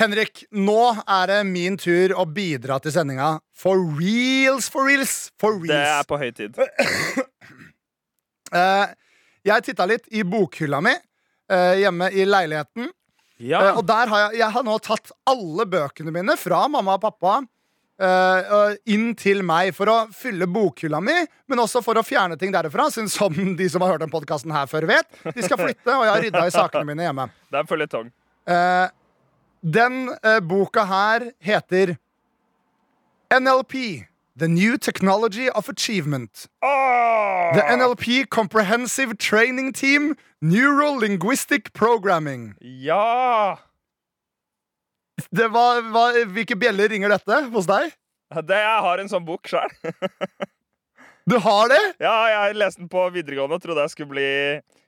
Henrik, nå er det min tur å bidra til sendinga. For reals, for reals, for reals. Det er på høy tid. uh, jeg titta litt i bokhylla mi uh, hjemme i leiligheten. Ja. Uh, og der har jeg, jeg har nå tatt alle bøkene mine fra mamma og pappa eh, inn til meg for å fylle bokhylla mi, men også for å fjerne ting derfra. Som de som har hørt den podkasten her før, vet. De skal flytte, og jeg har rydda i sakene mine hjemme. Det er en føljetong. Eh, den uh, boka her heter NLP. The New Technology of Achievement. Oh! The NLP Comprehensive Training Team Neuro Linguistic Programming. Ja! Det var, var, hvilke bjeller ringer dette hos deg? Det, jeg har en sånn bok sjøl. Du har det? Ja, jeg leste den på videregående og trodde jeg skulle bli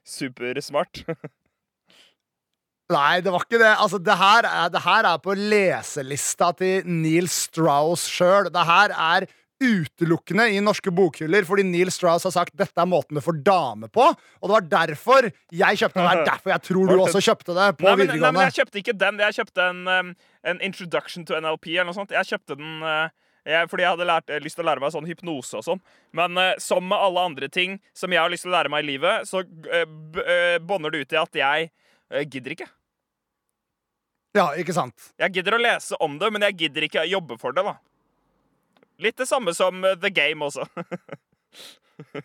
supersmart. Nei, det var ikke det. Altså, det her er, det her er på leselista til Neil Strauss sjøl. Det her er utelukkende i norske bokhyller fordi Neil Strauss har sagt dette er måten du får dame på. Og det var derfor jeg kjøpte det. Det er derfor jeg tror du også kjøpte det på Nei, men, nei, men jeg kjøpte ikke den. Jeg kjøpte en, en Introduction to NLP eller noe sånt. Jeg kjøpte den uh, Jeg, fordi jeg hadde lært, eh, lyst til å lære meg sånn hypnose og sånn. Men uh, som med alle andre ting som jeg har lyst til å lære meg i livet, så uh, eh, bånder det ut i at jeg uh, gidder ikke. Ja, ikke sant? Jeg gidder å lese om det, men jeg gidder ikke å jobbe for det. da. Litt det samme som eh, The Game også.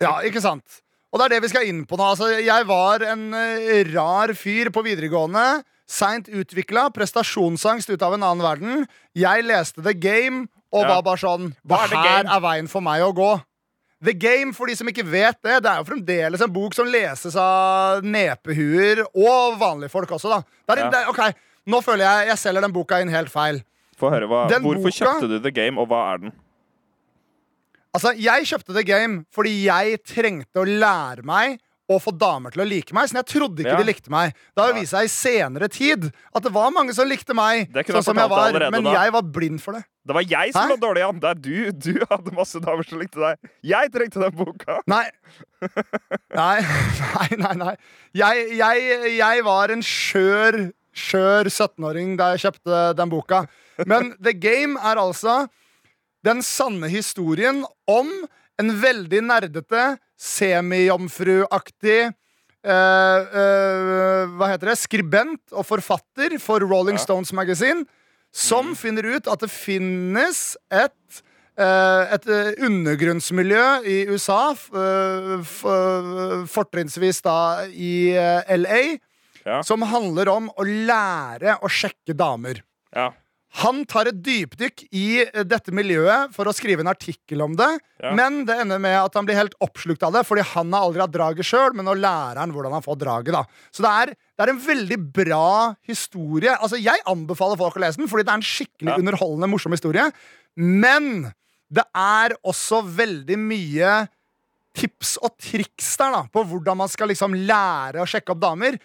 Ja, ikke sant? Og det er det vi skal inn på nå. Altså, jeg var en eh, rar fyr på videregående. Seint utvikla, prestasjonsangst ut av en annen verden. Jeg leste The Game og Ja. var bare sånn Hva er her er veien for meg å gå. The Game, for de som ikke vet det, det er jo fremdeles en bok som leses av nepehuer og vanlige folk også, da. Det er, Ja. det er, ok, Nå føler jeg jeg selger den boka inn helt feil. Få høre, hva, Den Hvorfor boka- kjøpte du The Game, og hva er den? Altså, Jeg kjøpte The Game fordi jeg trengte å lære meg å få damer til å like meg. Så jeg trodde ikke Ja. de likte meg. Det har jo vist seg i senere tid at det var mange som likte meg. Sånn som jeg var, Men da. jeg var blind for det. Det var jeg som Hæ? var dårlig an. Det er du. Du hadde masse damer som likte deg. Jeg trengte den boka. Nei. Nei, nei, nei. nei. Jeg, jeg, jeg var en skjør, skjør 17-åring da jeg kjøpte den boka. Men The Game er altså den sanne historien om en veldig nerdete, semijomfruaktig Uh, uh, Hva heter det? Skribent og forfatter for Rolling Ja. Stones Magazine, som finner ut at det finnes et uh, et undergrunnsmiljø i USA, fortrinnsvis da i LA, Ja. som handler om å lære å sjekke damer. Ja. Han tar et dypdykk i eh, dette miljøet for å skrive en artikkel om det, Ja. men det ender med at han blir helt oppslukt av det, fordi han har aldri hatt draget sjøl, men nå lærer han hvordan han får draget. da Så det er, det er en veldig bra historie. Altså Jeg anbefaler folk å lese den, fordi det er en skikkelig Ja. underholdende, morsom historie. Men det er også veldig mye tips og triks der da på hvordan man skal liksom lære å sjekke opp damer.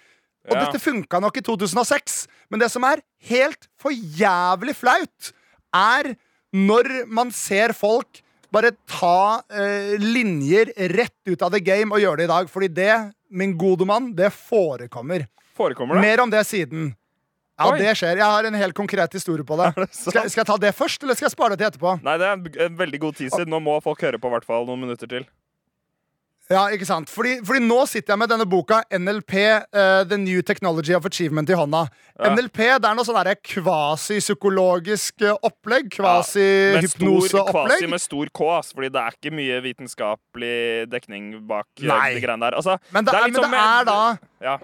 Og dette funka nok i 2006, men det som er helt for jævlig flaut, er når man ser folk bare ta eh, linjer rett ut av the game og gjøre det i dag. Fordi det, min gode mann, det forekommer. Forekommer det? Mer om det siden. Ja, Oi. det skjer. Jeg har en helt konkret historie på det. det? Skal, skal jeg ta det først, eller skal jeg spare det til etterpå? Nei, det er en, veldig god teaser. Nå må folk høre på i hvert fall noen minutter til. Ja, ikke sant? Fordi, fordi nå sitter jeg med denne boka NLP, uh, The New Technology of Achievement, i hånda. Ja. NLP det er noe sånn kvasipsykologisk eh, opplegg. Med stor, kvasi med stor K, ass, fordi det er ikke mye vitenskapelig dekning bak eh, Nei. de greiene der. Altså, Men det er, litt men som det er da Ja.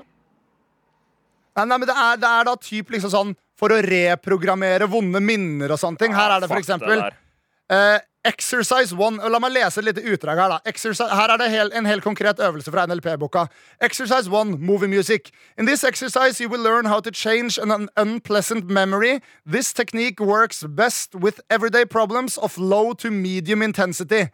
Nei, nei, men det er, det er da typ liksom sånn for å reprogrammere vonde minner og sånne ting. Her er det for eksempel eh, Exercise one La meg lese et lite utdrag her. da Exercise, Her er det hel, en helt konkret øvelse fra NLP-boka. Exercise one, movie music. In this exercise you will learn how to change an unpleasant memory. This technique works best with everyday problems of low to medium intensity.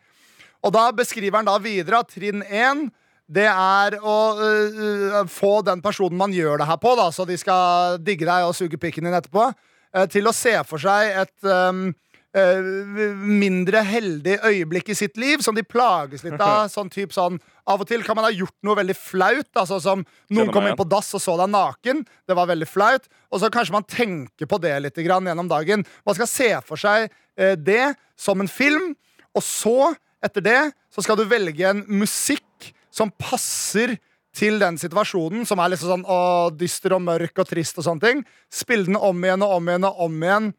Og da beskriver han da videre at trinn én det er å øh, få den personen man gjør det her på, da, så de skal digge deg og suge pikken din etterpå, øh, til å se for seg et øh, mindre heldig øyeblikk i sitt liv som de plages litt av. Sånn typ sånn Av og til kan man ha gjort noe veldig flaut. Altså som Noen kom inn på dass og så deg naken. Det var veldig flaut. Og så kanskje man tenker på det litt grann gjennom dagen. Man skal se for seg eh, det som en film, og så, etter det, så skal du velge en musikk som passer til den situasjonen, som er liksom sånn å, dyster og mørk og trist og sånne ting. Spill den om igjen og om igjen og om igjen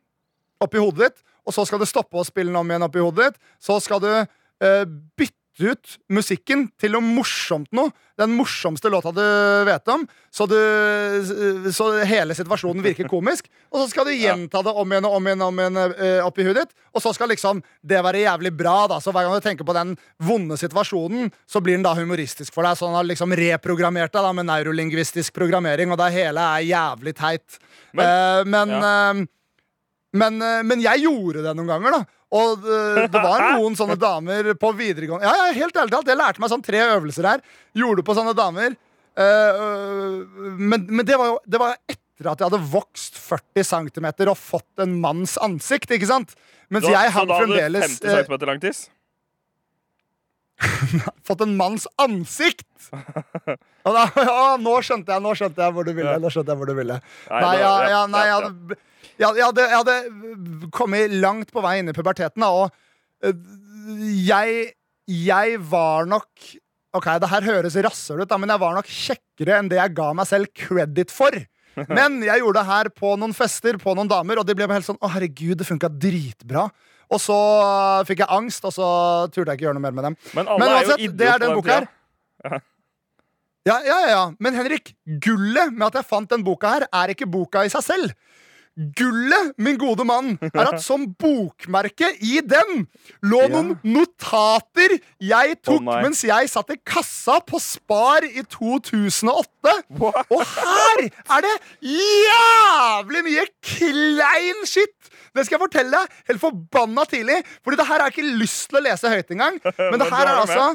oppi hodet ditt, og så skal du stoppe å spille den om igjen oppi hodet ditt. Så skal du eh, bytte ut musikken til noe morsomt noe. Den morsomste låta du vet om, så, du, så hele situasjonen virker komisk. Og så skal du gjenta det om igjen og om igjen, om igjen eh, oppi hudet ditt. Og så skal liksom det være jævlig bra. da Så hver gang du tenker på den vonde situasjonen, så blir den da humoristisk for deg. Så den har liksom reprogrammert deg da med neurolingvistisk programmering, og det hele er jævlig teit. Men- Eh, men ja. eh, men, eh, men jeg gjorde det noen ganger, da. Og det, det var noen sånne damer på videregående Ja, ja, helt ærlig talt. Jeg lærte meg sånn tre øvelser her. Gjorde på sånne damer. Eh, øh, men men det, var jo, det var etter at jeg hadde vokst 40 cm og fått en manns ansikt, ikke sant? Mens Så- jeg så da hadde du 50 eh, cm lang tiss? Fått en manns ansikt! Og da, ja, nå skjønte jeg nå skjønte jeg hvor du ville. Nå skjønte jeg hvor du ville. Nei, Nei, da- ja, ja, ja, nei, jeg hadde, jeg, jeg, hadde, jeg hadde kommet langt på vei inn i puberteten, da, og eh, jeg, jeg var nok Ok, det her høres rasshøl ut, da, men jeg var nok kjekkere enn det jeg ga meg selv credit for. Men jeg gjorde det her på noen fester på noen damer, og de ble helt sånn Å, herregud, det funka dritbra. Og så uh, fikk jeg angst, og så turte jeg ikke gjøre noe mer med dem. Men Men er uansett, idiot det er den den boka her. Ja, ja, ja, ja. Men Henrik, gullet med at jeg fant den boka her, er ikke boka i seg selv. Gullet, min gode mann, er at som bokmerke i den lå noen notater jeg tok oh, mens jeg satt i kassa på Spar i 2008. What? Og her er det jævlig mye klein shit! Det skal jeg fortelle deg helt forbanna tidlig. Fordi det her har jeg ikke lyst til å lese høyt engang. Men det her er altså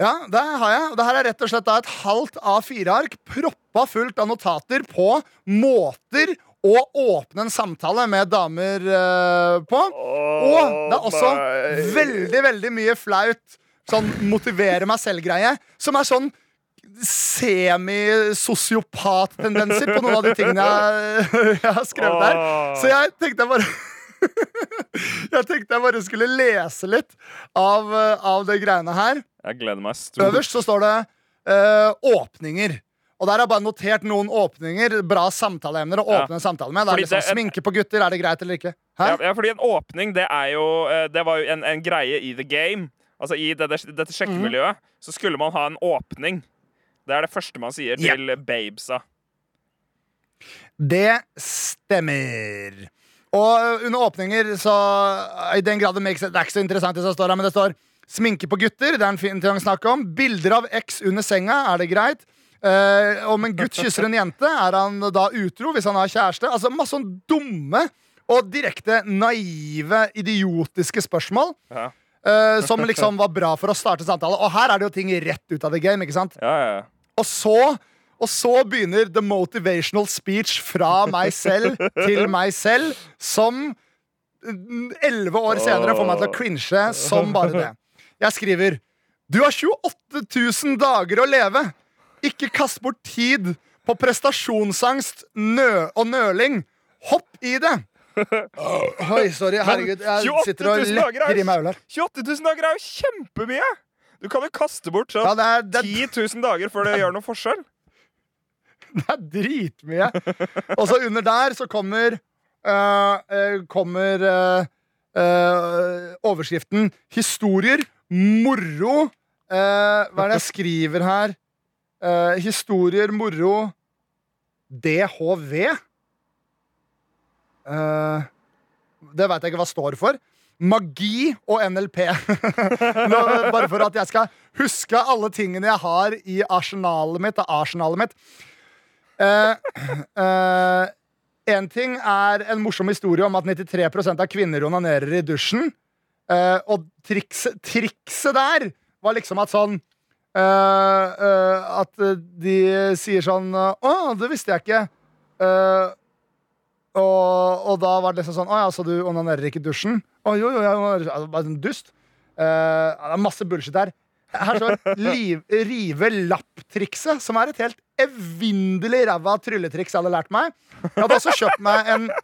Ja, det har jeg. Og det her er rett og slett et halvt A4-ark proppa fullt av notater på måter å åpne en samtale med damer uh, på. Og det er også my. veldig, veldig mye flaut sånn motivere meg selv-greie, som er sånn semi-sosiopat-tendenser på noen av de tingene jeg, jeg har skrevet der. Så jeg tenkte jeg bare Jeg tenkte jeg bare skulle lese litt av, eh, av de greiene her. Jeg gleder meg stort. Øverst så står det uh, åpninger. Og der har jeg bare notert noen åpninger. Bra samtaleemner å åpne en samtale med. Det er liksom det- Sminke på gutter, er det greit eller ikke? Ja, ja, fordi en åpning, det er jo eh, Det var jo en, en greie i the game. Altså I det, det, dette sjekkemiljøet så skulle man ha en åpning. Det er det første man sier yeah. til babesa. Det stemmer. Og under åpninger, så I den grad det makes Det er ikke så interessant, det som står her, men det står sminke på gutter. Det er en fin ting å snakke om. Bilder av X under senga. Er det greit? Eh, om en gutt kysser en jente, er han da utro hvis han har kjæreste? Altså Masse sånn dumme og direkte naive, idiotiske spørsmål. Ja. eh, som liksom var bra for å starte samtale. Og her er det jo ting rett ut av the game. ikke sant? Ja, ja. Og så, og så begynner the motivational speech fra meg selv til meg selv, som elleve år senere får meg til å cringe som bare det. Jeg skriver Du har 28 000 dager å leve. Ikke kast bort tid på prestasjonsangst nø og nøling. Hopp i det. Oi, sorry. Herregud. Jeg 28 sitter og 000 dager er- lekker i meg øl her. 28 000 dager er jo kjempemye! Du kan jo kaste bort sånn Ja, det er, det er 10 000 dager før det gjør noen forskjell. Det er dritmye. Og så under der så kommer øh, Kommer øh, øh, overskriften 'Historier. Moro'. Hva er det jeg skriver her? Øh, historier, moro DHV. Øh, det veit jeg ikke hva står for. Magi og NLP. Nå, bare for at jeg skal huske alle tingene jeg har i arsenalet mitt. arsenalet mitt. Eh, en ting er en morsom historie om at 93 av kvinner onanerer i dusjen. Eh, og trikset, trikset der var liksom at sånn eh, eh, At de sier sånn Å, det visste jeg ikke. Eh, og, og da var det liksom sånn Å ja, så du onanerer ikke i dusjen? Å jo, jo, jeg onanerer Bare en dust. Eh, det er masse bullshit her. Her står liv, rive lapp-trikset, som er et helt evinnelig ræva trylletriks jeg hadde lært meg. Jeg hadde også kjøpt meg en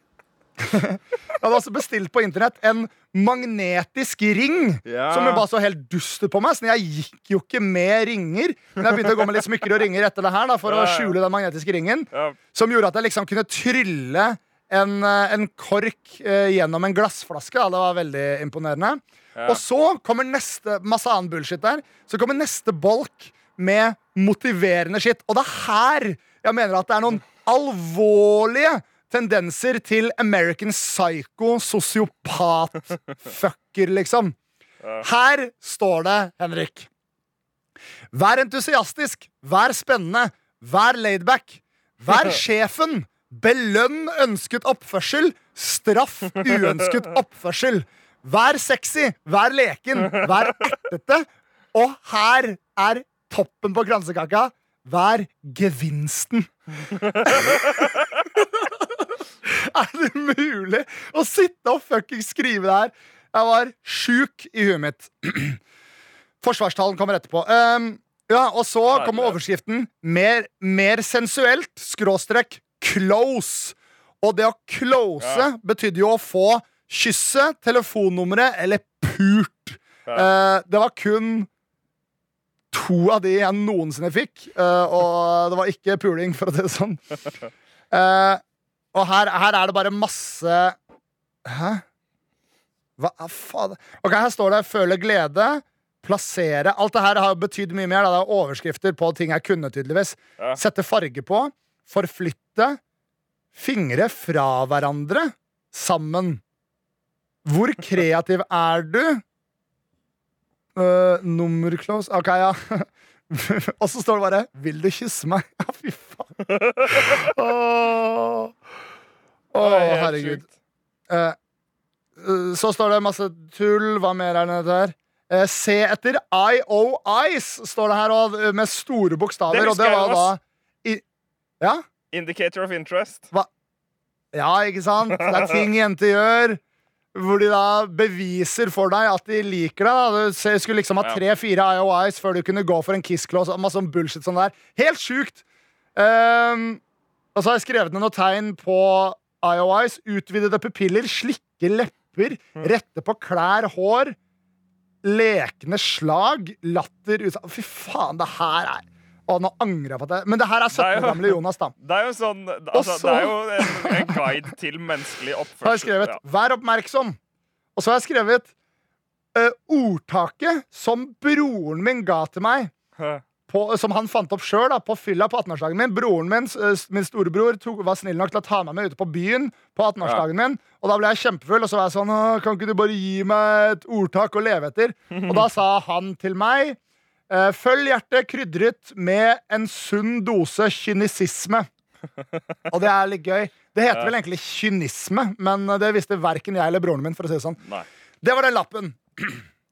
Jeg hadde også bestilt på internett en magnetisk ring. Ja. Som jo bare så helt duster på meg. Så jeg gikk jo ikke med ringer. Men jeg begynte å gå med litt smykker og ringer etter det her da, for å Ja, ja. skjule den magnetiske ringen. Ja. Som gjorde at jeg liksom kunne trylle en, eh, en kork eh, gjennom en glassflaske. Da. Det var veldig imponerende. Og så kommer neste masse annen bullshit der. Så kommer neste bolk med motiverende shit. Og det er her jeg mener at det er noen alvorlige tendenser til American psycho, sosiopat-fucker, liksom. Her står det, Henrik. Vær entusiastisk, vær spennende, vær laidback. Vær sjefen. Belønn ønsket oppførsel. Straff uønsket oppførsel. Vær sexy, vær leken, vær ertete. Og her er toppen på kransekaka. Vær gevinsten. er det mulig å sitte og fucking skrive det her? Jeg var sjuk i huet mitt. Forsvarstalen kommer etterpå. Um, ja, og så kommer overskriften mer, mer sensuelt, skråstrek, close. Og det å close Ja. betydde jo å få kysset, telefonnummeret eller pult. Eh, det var kun to av de jeg noensinne fikk, uh, og det var ikke puling, for å si det sånn. Eh, og her, her er det bare masse Hæ? Hva faen? Ok, Her står det 'føle glede', 'plassere'. Alt det her har betydd mye mer. Da. Det er overskrifter på ting jeg kunne, tydeligvis. Ja. Sette farge på. Forflytte. Fingre fra hverandre. Sammen. Hvor kreativ er du? Uh, nummerclose OK, ja. Og så står det bare 'Vil du kysse meg?' Ja, fy faen. Åh, Helt herregud. Eh, eh, så står det masse tull. Hva mer er det der? Eh, se etter IOIs, står det her, og, eh, med store bokstaver. Det og det var da i, Ja? Indicator of interest. Ja, ikke sant? Det er ting jenter gjør. Hvor de da beviser for deg at de liker deg. Da. Du skulle liksom ha tre-fire IOIs før du kunne gå for en kiss-close. Masse sånn bullshit sånn der. Helt sjukt! Um, og så har jeg skrevet ned noen tegn på IOIs. Utvidede pupiller, slikke lepper, Mm. rette på klær, hår. Lekne slag, latter ut Fy faen, det her er Å, nå angrer jeg på det. Men det her er 17 er år gamle Jonas, da. Det er jo sånn altså, så- Det er jo en, en guide til menneskelig oppførsel. har jeg skrevet Ja. 'vær oppmerksom'. Og så har jeg skrevet uh, ordtaket som broren min ga til meg, på, som han fant opp sjøl på fylla på 18-årsdagen min. Broren min, min storebror, tok, var snill nok til å ta meg med ute på byen på 18-årsdagen min. Og da ble jeg kjempefull, og så var jeg sånn Kan ikke du bare gi meg et ordtak å leve etter? Og da sa han til meg eh, Følg hjertet krydret med en sunn dose kynisisme. Og det er litt gøy. Det heter vel egentlig kynisme, men det visste verken jeg eller broren min. for å si Det sånn Nei. Det var den lappen.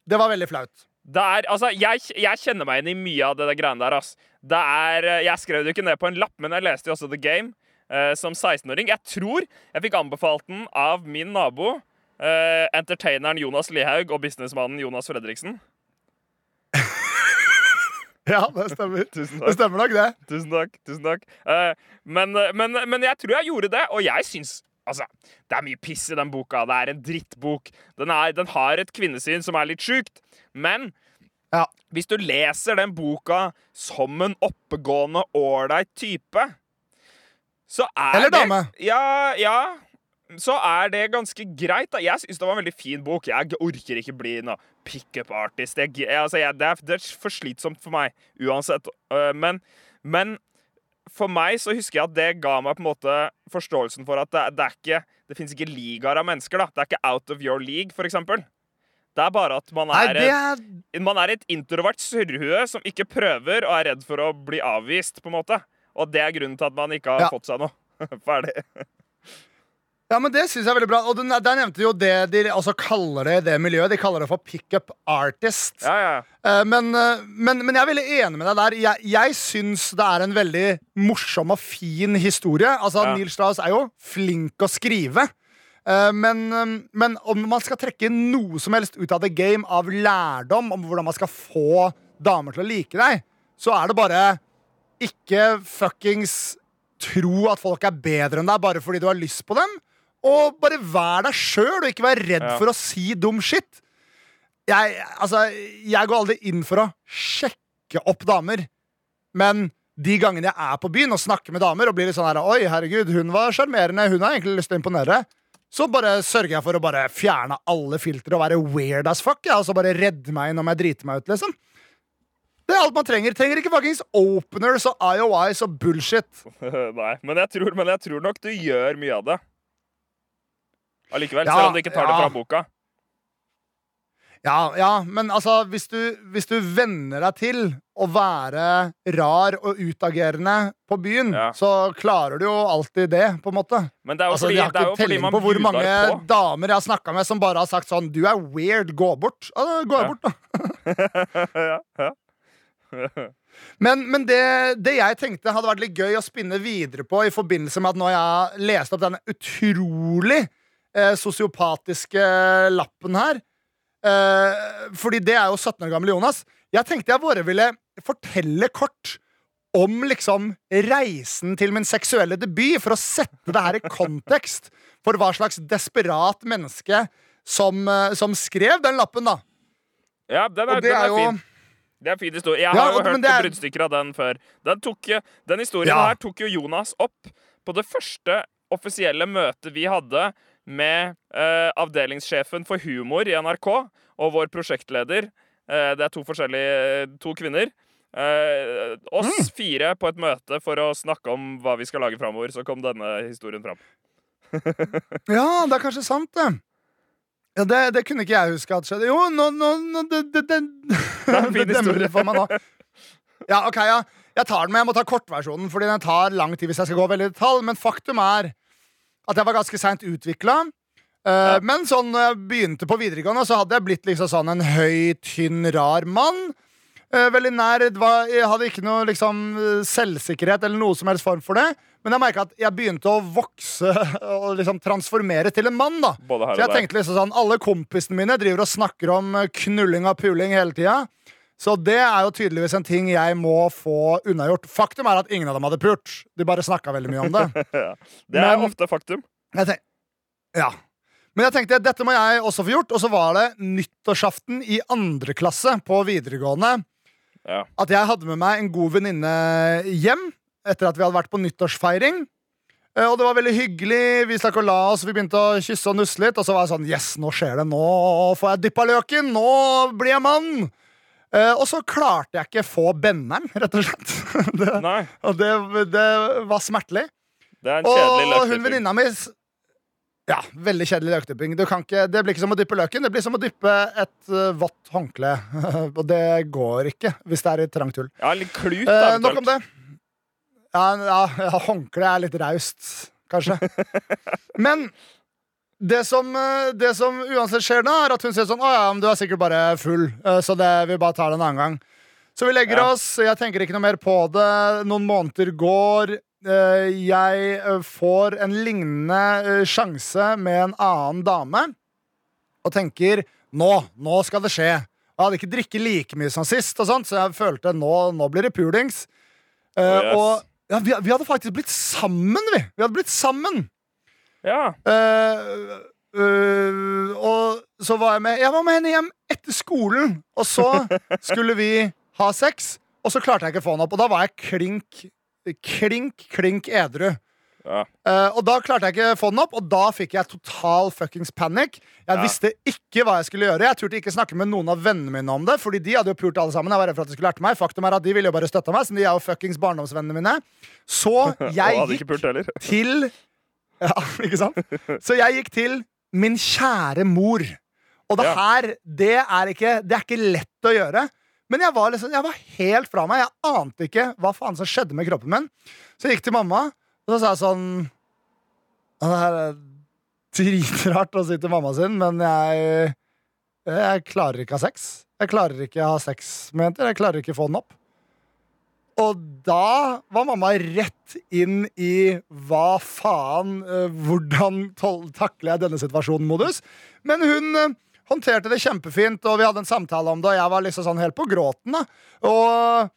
Det var veldig flaut. Det er, altså, jeg, jeg kjenner meg inn i mye av det der greiene der. ass. Det er, eh, jeg skrev det jo ikke ned på en lapp, men jeg leste jo også The Game eh, som 16-åring. Jeg tror jeg fikk anbefalt den av min nabo, eh, entertaineren Jonas Lihaug og businessmannen Jonas Fredriksen. Ja, det stemmer. Det stemmer nok, det. Tusen takk. tusen takk. Eh, men, men, men jeg tror jeg gjorde det, og jeg syns Altså, Det er mye piss i den boka. Det er en drittbok. Den, er, den har et kvinnesyn som er litt sjukt. Men Ja. hvis du leser den boka som en oppegående, ålreit type, så er Eller det dame. Ja, ja. Så er det ganske greit. da Jeg syns det var en veldig fin bok. Jeg orker ikke bli noe pickup artist. Jeg, jeg, altså, jeg, det, er, det er for slitsomt for meg uansett. Øh, men, men for meg så husker jeg at det ga meg på en måte forståelsen for at det, det er ikke Det fins ikke ligaer av mennesker. da Det er ikke out of your league, for eksempel. Det er bare at man Nei, er, et, er man er et introvert surrehue som ikke prøver og er redd for å bli avvist, på en måte. Og det er grunnen til at man ikke har Ja. fått seg noe. Ferdig. Ja, men Det synes jeg er veldig bra. Og Der nevnte jo det de altså kaller det i det miljøet. De kaller det for pickup artist. Ja, ja. Eh, Men, eh, men, men jeg er veldig enig med deg der. Jeg, jeg syns det er en veldig morsom og fin historie. Altså, Ja. Neil Strauss er jo flink å skrive. Eh, Men, eh, men om man skal trekke noe som helst ut av the game av lærdom om hvordan man skal få damer til å like deg, så er det bare ikke fuckings tro at folk er bedre enn deg bare fordi du har lyst på dem. Og bare vær deg sjøl, og ikke vær redd for å si dum shit. Jeg, altså, jeg går aldri inn for å sjekke opp damer. Men de gangene jeg er på byen og snakker med damer og blir litt sånn her Oi, herregud, hun var sjarmerende, hun har egentlig lyst til å imponere. Så bare sørger jeg for å bare fjerne alle filtre og være weird as fuck. Ja, og så bare redde meg inn om jeg driter meg ut, liksom. Det er alt man trenger. Trenger ikke fuckings openers og IOIs og bullshit. Nei, men jeg, tror, men jeg tror nok du gjør mye av det. Allikevel, Ja, selv om du ikke tar det fra boka. Ja, ja, men altså, hvis du, hvis du venner deg til å være rar og utagerende på byen, Ja. så klarer du jo alltid det, på en måte. Men det er jo Altså, fordi, jeg har ikke telling på hvor mange på. damer jeg har snakka med som bare har sagt sånn Du er weird, gå bort. Altså, jeg Ja. bort, da. ja, ja. Men, men det, det jeg tenkte hadde vært litt gøy å spinne videre på i forbindelse med at nå jeg har lest opp denne utrolig eh, sosiopatiske lappen her eh, Fordi det er jo 17 år gamle Jonas. Jeg tenkte jeg bare ville fortelle kort om liksom reisen til min seksuelle debut, for å sette det her i kontekst for hva slags desperat menneske som, eh, som skrev den lappen, da. Ja, den er, det den er er jo fin. Det er fin historie. Jeg Ja, har jo hørt er- bruddstykker av den før. Den, tok, den historien Ja. her tok jo Jonas opp på det første offisielle møtet vi hadde med eh, avdelingssjefen for humor i NRK og vår prosjektleder. Eh, det er to forskjellige to kvinner. Eh, oss Mm. fire på et møte for å snakke om hva vi skal lage framover. Så kom denne historien fram. Ja, det er kanskje sant, det. Ja, det, det kunne ikke jeg huske at skjedde. Jo, nå, nå, nå det, det, det, fin det demrer historie. for meg nå. Ja, ok, ja. Jeg tar den, men jeg må ta kortversjonen, fordi den tar lang tid hvis jeg skal gå veldig i detalj. Men faktum er at jeg var ganske seint utvikla. Ja. Men sånn jeg begynte på videregående, så hadde jeg blitt liksom sånn en høy, tynn, rar mann. Uh, veldig nær. var- Jeg hadde ikke noe liksom eh, selvsikkerhet eller noe som helst form for det. Men jeg merka at jeg begynte å vokse og liksom transformere til en mann. da Så jeg tenkte liksom sånn Alle kompisene mine driver og snakker om eh, knulling og puling hele tida. Så det er jo tydeligvis en ting jeg må få unnagjort. Faktum er at ingen av dem hadde pult. De bare snakka veldig mye om det. Det er Men- ofte faktum. Tenk, ja. Men jeg tenkte dette må jeg også få gjort. Og så var det nyttårsaften i andre klasse på videregående Ja. at jeg hadde med meg en god venninne hjem etter at vi hadde vært på nyttårsfeiring. Eh, Og det var veldig hyggelig. Vi stakk og la oss, vi begynte å kysse og nusse litt. Og så var jeg sånn Yes, nå skjer det. Nå får jeg dyppa løken. Nå blir jeg mann. Eh, og så klarte jeg ikke få benneren, rett og slett. det, og det, det var smertelig. det er en kjedelig Og hun venninna mi Ja, veldig kjedelig løkdypping. Du kan ikke, det blir ikke som å dyppe løken, det blir som å dyppe et uh, vått håndkle. og det går ikke hvis det er i trangt hull. Ja, litt klut, Eh, da. nok om det. Ja, ja, ja håndkle er litt raust, kanskje. Men det som, eh, det som uansett skjer da, er at hun sier sånn Å ja, men du er sikkert bare full, eh, så det, vi bare tar det en annen gang. Så vi legger Ja. oss. Jeg tenker ikke noe mer på det. Noen måneder går. Eh, Jeg får en lignende sjanse med en annen dame og tenker nå, nå skal det skje. Jeg hadde ikke drikket like mye som sist, og sånt, så jeg følte nå, nå blir det pulings. Oh, yes. Og ja, vi, vi hadde faktisk blitt sammen, vi. Vi hadde blitt sammen. Ja. Uh, uh, og så var jeg med Jeg var med henne hjem etter skolen, og så skulle vi ha sex, og så klarte jeg ikke å få henne opp. Og da var jeg klink, klink, klink edru. ja. Uh, og da klarte jeg ikke å få den opp, og da fikk jeg total fuckings panic. Jeg Ja. visste ikke hva jeg skulle gjøre. Jeg turte ikke snakke med noen av vennene mine om det, Fordi de hadde jo pult alle sammen. Jeg var redd for at de skulle lærte meg. Faktum er at de ville jo bare støtte meg, så de er jo fuckings barndomsvennene mine. Så jeg gikk til Ja, ikke sant? Så jeg gikk til min kjære mor. Og det Ja. her, det er ikke, det er ikke lett å gjøre. Men jeg var, liksom, jeg var helt fra meg. Jeg ante ikke hva faen som skjedde med kroppen min. Så jeg gikk til mamma, og så sa jeg sånn Det her er dritrart å si til mamma sin, men jeg Jeg klarer ikke å ha sex. Jeg klarer ikke å ha sex med jenter. Jeg klarer ikke å få den opp. Og da var mamma rett inn i hva faen, eh, hvordan takler jeg denne situasjonen-modus. Men hun eh, håndterte det kjempefint, og vi hadde en samtale om det, og jeg var liksom sånn helt på gråten. da. Og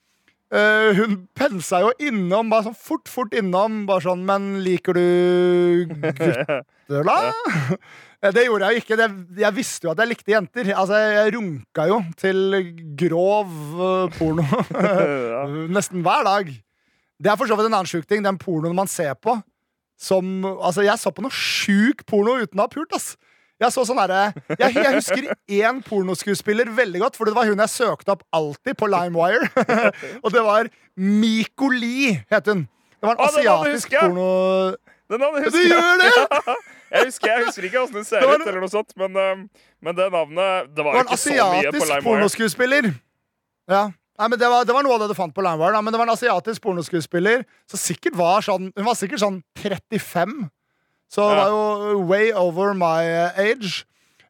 eh, hun pensa jo innom, bare sånn fort, fort innom, bare sånn Men liker du gutter, da? Eh, Det gjorde jeg jo ikke. Det, jeg visste jo at jeg likte jenter. Altså, jeg runka jo til grov eh, porno. Nesten hver dag. Det er for så vidt en annen sjuk ting. Den pornoen man ser på som Altså, jeg så på noe sjuk porno uten å ha pult, ass. Jeg så sånn jeg, jeg husker én pornoskuespiller veldig godt, for det var hun jeg søkte opp alltid på LimeWire. og det var Miko Lee, het hun. Det var en Å, asiatisk porno... Den navnet Du husker jeg. gjør det?! Jeg husker, jeg husker ikke åssen den ser ut, eller noe sånt, men, um, men det navnet Det Det var var en ikke så mye på asiatisk pornoskuespiller. Ja. Nei, men det var, det var noe av det du fant på LimeWire. Men det var en asiatisk pornoskuespiller som sikkert var sånn Hun var sikkert sånn 35. Så det var jo way over my eh, age.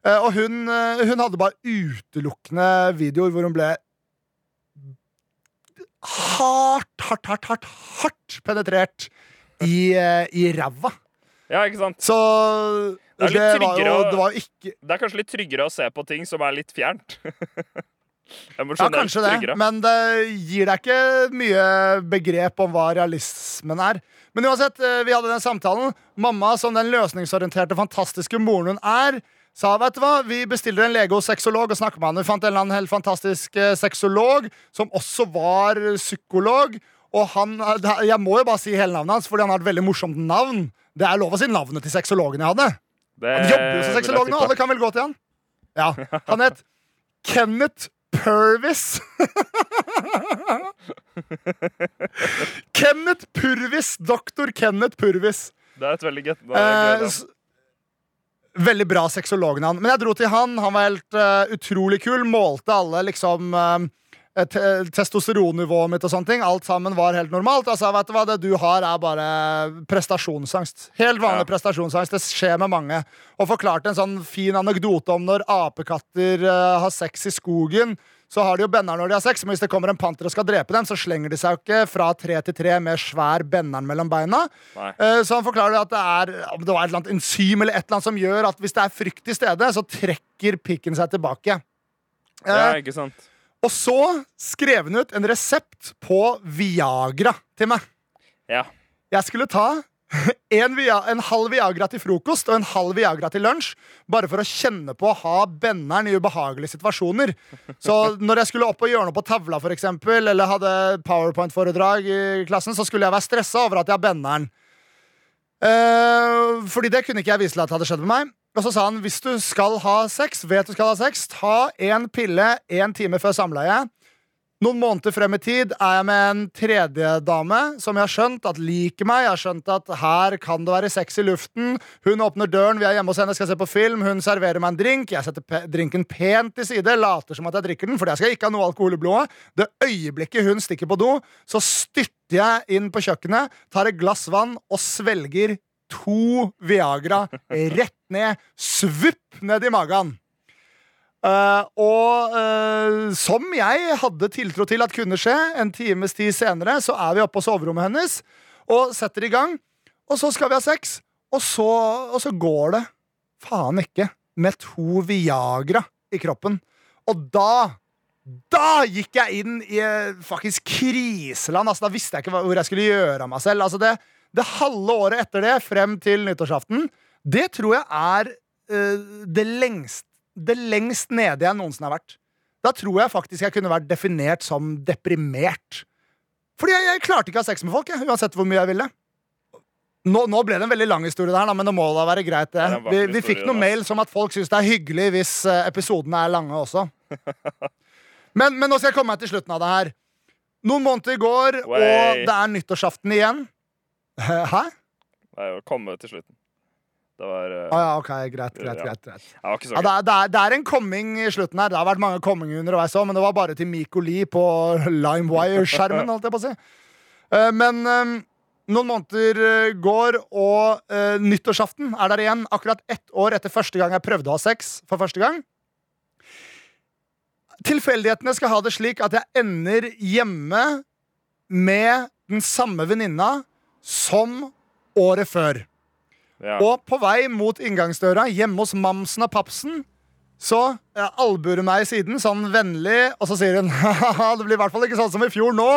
Eh, og hun, eh, hun hadde bare utelukkende videoer hvor hun ble hardt, hardt, hardt, hardt, hardt penetrert i, i ræva. Ja, ikke sant? Så Det det, var jo Det var ikke Det er kanskje litt tryggere å se på ting som er litt fjernt. Ja, kanskje det, tryggere. men det gir deg ikke mye begrep om hva realismen er. Men uansett, eh, vi hadde den samtalen. Mamma, som den løsningsorienterte, fantastiske moren hun er, sa vet du hva, vi bestiller en lege hos sexolog og snakker med han. Vi fant en eller annen helt fantastisk eh, sexolog som også var psykolog. Og han, eh, jeg må jo bare si hele navnet hans, fordi han har et veldig morsomt navn. Det er lov å si navnet til sexologen jeg hadde. Det Han jobber jo som sexolog nå, alle kan vel gå til han. Ja, Han het Kenneth Purvis. Kenneth Purvis. Doktor Kenneth Purvis. Det er et veldig gøy navn. Eh, veldig bra sexolognavn. Men jeg dro til han. Han var helt uh, utrolig kul. Målte alle liksom te testosteronnivået mitt og sånne ting. Alt sammen var helt normalt. Altså, vet du hva, Det du har, er bare prestasjonsangst. Helt vanlig Ja. prestasjonsangst. Det skjer med mange. Og forklarte en sånn fin anekdote om når apekatter uh, har sex i skogen. Så har de jo benner når de har sex, men hvis det kommer en panter og skal drepe dem, så slenger de seg jo ikke fra tre til tre med svær benneren mellom beina. Eh, Så han forklarer at det er om det var et eller annet enzym eller et eller annet som gjør at hvis det er frykt i stedet, så trekker pikken seg tilbake. Ja, er ikke sant? Og så skrev han ut en resept på Viagra til meg. Ja. Jeg skulle ta en, via, en halv Viagra til frokost og en halv Viagra til lunsj. Bare for å kjenne på å ha benneren i ubehagelige situasjoner. Så når jeg skulle opp og gjøre noe på tavla, for eksempel, eller hadde powerpoint-foredrag i klassen, så skulle jeg være stressa over at jeg har benneren. Eh, fordi det kunne ikke jeg vise til at hadde skjedd med meg. Og så sa han hvis du skal ha sex, vet du skal ha sex, ta en pille én time før samleie. Noen måneder frem i tid er jeg med en tredje dame som jeg har skjønt at liker meg. Jeg har skjønt at her kan det være sex i luften. Hun åpner døren, vi er hjemme hos henne, skal se på film. Hun serverer meg en drink. Jeg setter drinken pent til side, later som at jeg drikker den, for jeg skal ikke ha noe alkohol i blodet. Det øyeblikket hun stikker på do, så styrter jeg inn på kjøkkenet, tar et glass vann og svelger to Viagra rett ned. Svupp ned i magen. Uh, og uh, som jeg hadde tiltro til at kunne skje, en times tid senere, så er vi oppe på soverommet hennes og setter i gang. Og så skal vi ha sex, og så, og så går det faen ikke med to Viagra i kroppen. Og da da gikk jeg inn i faktisk kriseland. Altså, da visste jeg ikke hvor jeg skulle gjøre av meg selv. Altså, det, det halve året etter det, frem til nyttårsaften, det tror jeg er uh, det lengst det lengst nede jeg noensinne har vært. Da tror jeg faktisk jeg kunne vært definert som deprimert. Fordi jeg, jeg klarte ikke å ha sex med folk, jeg, uansett hvor mye jeg ville. Nå, nå ble det en veldig lang historie, der, men det må da være greit. det Det Vi, vi fikk noen mail som at folk syns det er hyggelig hvis eh, episodene er lange også. Men, men nå skal jeg komme meg til slutten av det her. Noen måneder går, og det er nyttårsaften igjen. Hæ? Nei, å komme til slutten. Det var uh, ah, ja, ok, greit, greit, Ja. greit, greit. Det ikke så Ja, det, er, det, er, det er en coming i slutten her. Det har vært mange comminger underveis òg, men det var bare til Miko Lee på LimeWire-skjermen. holdt jeg på å si. Uh, Men um, noen måneder eh, går, og uh, nyttårsaften er der igjen. Akkurat ett år etter første gang jeg prøvde å ha sex for første gang. Tilfeldighetene skal ha det slik at jeg ender hjemme med den samme venninna som året før. Ja. Og på vei mot inngangsdøra hjemme hos mamsen og papsen, så jeg albuer hun meg i siden, sånn vennlig, og så sier hun ha det blir i hvert fall ikke sånn som i fjor nå.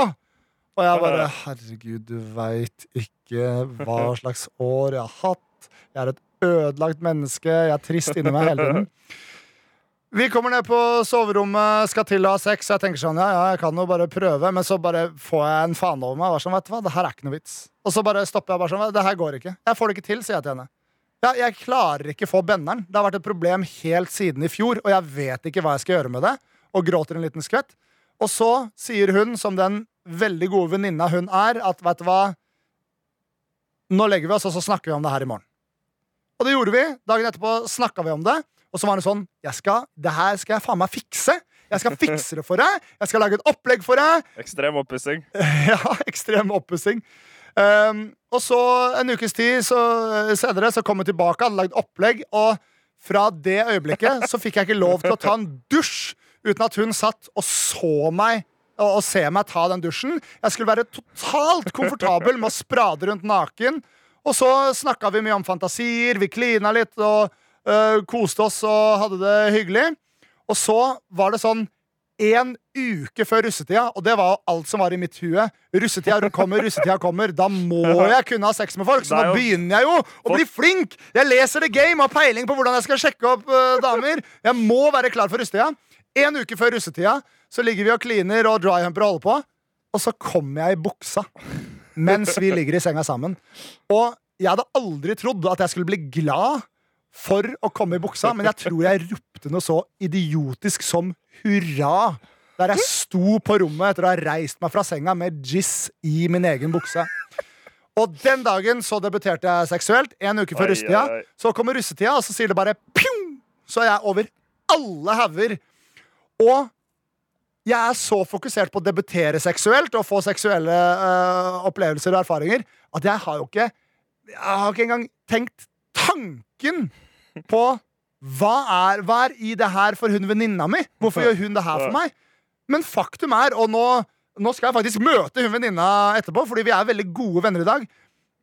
Og jeg bare herregud, du veit ikke hva slags år jeg har hatt. Jeg er et ødelagt menneske. Jeg er trist inni meg hele tiden. Vi kommer ned på soverommet, skal til å ha sex. Jeg tenker sånn, ja, ja, jeg kan jo bare prøve Men så bare får jeg en faen over meg. Og sånn, vet du hva, det her er ikke noe vits. Og så bare stopper jeg bare sånn, det her går ikke. Jeg får det ikke til, sier jeg til henne. Ja, jeg klarer ikke få benneren. Det har vært et problem helt siden i fjor, og jeg vet ikke hva jeg skal gjøre med det. Og gråter en liten skvett. Og så sier hun, som den veldig gode venninna hun er, at vet du hva Nå legger vi oss, og så snakker vi om det her i morgen. Og det gjorde vi. Dagen etterpå snakka vi om det. Og så var det sånn jeg skal, Det her skal jeg faen meg fikse. Jeg skal fikse det for deg. Jeg skal lage et opplegg for deg. Ekstrem oppussing. Ja, ekstrem oppussing. Um, og så en ukes tid så, senere så kom hun tilbake, hadde lagd opplegg, og fra det øyeblikket så fikk jeg ikke lov til å ta en dusj uten at hun satt og så meg og, og se meg ta den dusjen. Jeg skulle være totalt komfortabel med å sprade rundt naken. Og så snakka vi mye om fantasier, vi klina litt og øh, koste oss og hadde det hyggelig. Og så var det sånn en uke før russetida, og det var alt som var i mitt hue. Russetida kommer, russetida kommer. Da må jeg kunne ha sex med folk, så jo- begynner jeg jo å bli flink! Jeg leser The Game, har peiling på hvordan jeg skal sjekke opp uh, damer. Jeg må være klar for russetida. En uke før russetida så ligger vi og kliner og dryhumper og holder på, og så kommer jeg i buksa mens vi ligger i senga sammen. Og jeg hadde aldri trodd at jeg skulle bli glad for å komme i buksa, men jeg tror jeg ropte noe så idiotisk som hurra der jeg sto på rommet etter å ha reist meg fra senga med jizz i min egen bukse. Og den dagen så debuterte jeg seksuelt. En uke før russetida. Så kommer russetida, og så sier det bare pjong! Så er jeg over alle hauger. Og jeg er så fokusert på å debutere seksuelt og få seksuelle øh, opplevelser og erfaringer at jeg har jo ikke Jeg har ikke engang tenkt tanken på hva er, hva er i det her for hun venninna mi? Hvorfor gjør hun det her for meg? Men faktum er, og nå, nå skal jeg faktisk møte hun venninna etterpå, fordi vi er veldig gode venner i dag.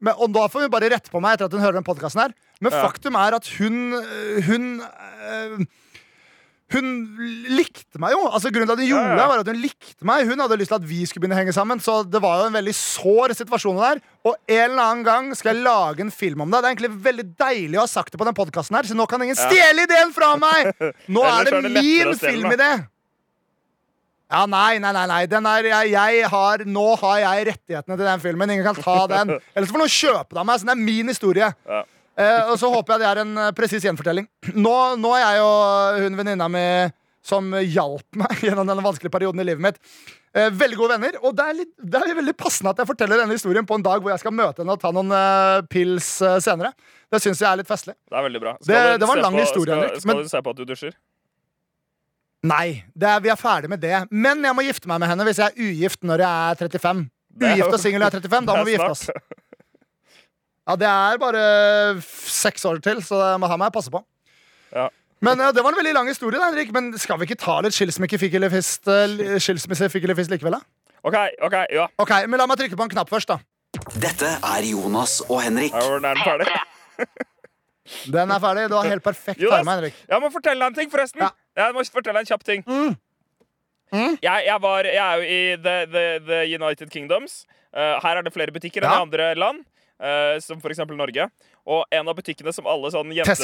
Men, og da får hun bare rette på meg etter at hun hører den podkasten her. Men faktum er at hun Hun øh, hun likte meg jo. Altså Grunnen til at hun gjorde det, var at hun likte meg. Hun hadde lyst til at vi skulle begynne å henge sammen. Så det var jo en veldig sår situasjon der. Og en eller annen gang skal jeg lage en film om det. Det er egentlig veldig deilig å ha sagt det på den podkasten her, så nå kan ingen stjele ideen fra meg! Nå er det, det min filmidé! Ja, nei, nei, nei, nei. Den er, jeg, jeg har, nå har jeg rettighetene til den filmen. Ingen kan ta den. Ellers får noen kjøpe den av meg. Så den er min historie. Ja. Eh, og så håper jeg det er en uh, presis gjenfortelling. Nå, nå er jeg og hun venninna mi som hjalp meg gjennom denne vanskelige perioden i livet mitt, eh, veldig gode venner. Og det er, litt, det er veldig passende at jeg forteller denne historien på en dag hvor jeg skal møte henne og ta noen eh, pils eh, senere. Det syns jeg er litt festlig. Det er veldig bra. Det- det var en lang på- historie, Skal, Henrik, skal du se på at du dusjer? Nei, det er, vi er ferdig med det. Men jeg må gifte meg med henne hvis jeg er ugift når jeg er 35. Det er jo- Ugift og singel når jeg er 35. Da må vi gifte oss. Ja, Det er bare seks år til, så det må her må jeg passe på. Ja. Men ja, Det var en veldig lang historie, da, Henrik. Men skal vi ikke ta litt skilsmisse, fikk eller fist, eh, skilsmisse, fikk eller fist likevel? da? OK, ok, ja. Ok, men La meg trykke på en knapp først. da Dette er Jonas og Henrik. Ja, Hvordan er den ferdig? Den er ferdig. Du har helt perfekt Jonas, time, Henrik. Jeg må fortelle deg en ting, forresten. Ja. Jeg må fortelle deg en kjapp ting. Mm. Mm. Jeg, jeg, var, jeg er jo i the, the, the United Kingdoms. Uh, her er det flere butikker enn i andre land, eh, som f.eks. Norge. Og en av butikkene som alle sånn jente,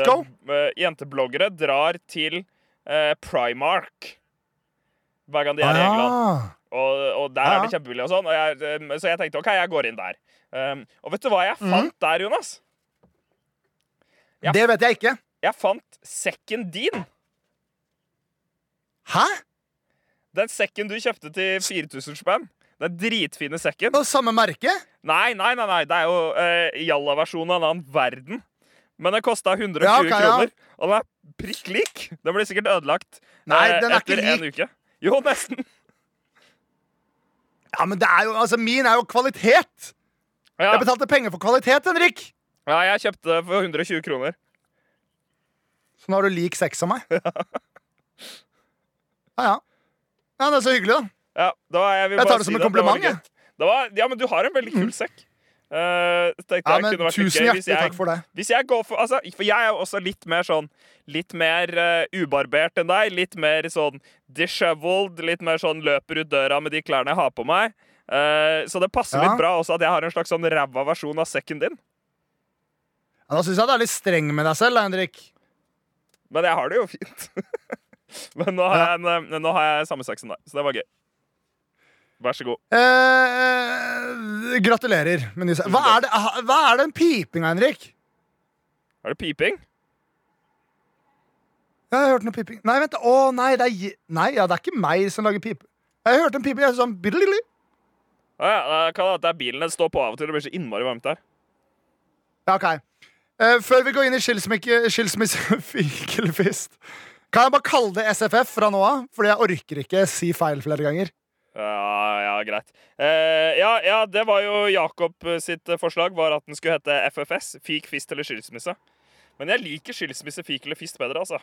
eh, jentebloggere drar til uh, Primark hver gang de er i England. Ah. Og, og der Ja, er det kjempebillig og sånn. Og jeg, så jeg tenkte OK, jeg går inn der. Um, og vet du hva jeg Mm. fant der, Jonas? Jeg, Det vet jeg ikke. Jeg fant sekken din. Hæ? Den sekken du kjøpte til 4000 spenn. Den dritfine sekken. På samme merke? Nei, nei, nei, nei. det er jo uh, Jalla-versjonen av en annen verden. Men den kosta 120 Ja, ok, ja. kroner. Og den er prikk lik. Den blir sikkert ødelagt Nei, eh, den er etter ikke en uke. Jo, nesten. Ja, men det er jo, altså, Min er jo kvalitet. Ja, Jeg betalte penger for kvalitet, Henrik. ja jeg kjøpte det for 120 kroner. Så nå har du lik sex som meg. Ja, ja. Ja, Det er så hyggelig, da. Ja, da, jeg, Jeg tar det som en kompliment, jeg. Var, ja, men du har en veldig kul sekk. Uh, tenkte Ja, men Tusen gøy hjertelig jeg, takk for det. hvis jeg går for altså, For jeg er jo også litt mer sånn Litt mer uh, ubarbert enn deg. Litt mer sånn disheveled. Litt mer sånn løper ut døra med de klærne jeg har på meg. Uh, så det passer Ja. litt bra også at jeg har en slags sånn ræva versjon av sekken din. Ja, da syns jeg du er litt streng med deg selv, Henrik. Men jeg har det jo fint. men nå har, Ja. jeg nå har jeg samme sekk som deg, så det var gøy. Vær så god. Eh, gratulerer med ny hva er, det, ah, hva er den pipinga, Henrik? Er det piping? Jeg har hørt noe piping. Nei, vent. Å, nei, det er, nei, ja, det er ikke meg som lager pipe. Jeg har hørt en piping. Jeg sånn biddelili. Ah, ja, det kan hende det er bilen den står på av og til. Det blir så innmari varmt der. Ja, ok. Eh, før vi går inn i skilsmisse, skilsmisse kan jeg bare kalle det SFF fra nå av? Fordi jeg orker ikke si feil flere ganger. Ja, ja, greit. Eh, ja, ja, det var jo Jakob eh, sitt eh, forslag, var at den skulle hete FFS. Fik, fist eller skilsmisse. Men jeg liker skilsmisse, fik eller fist bedre, altså.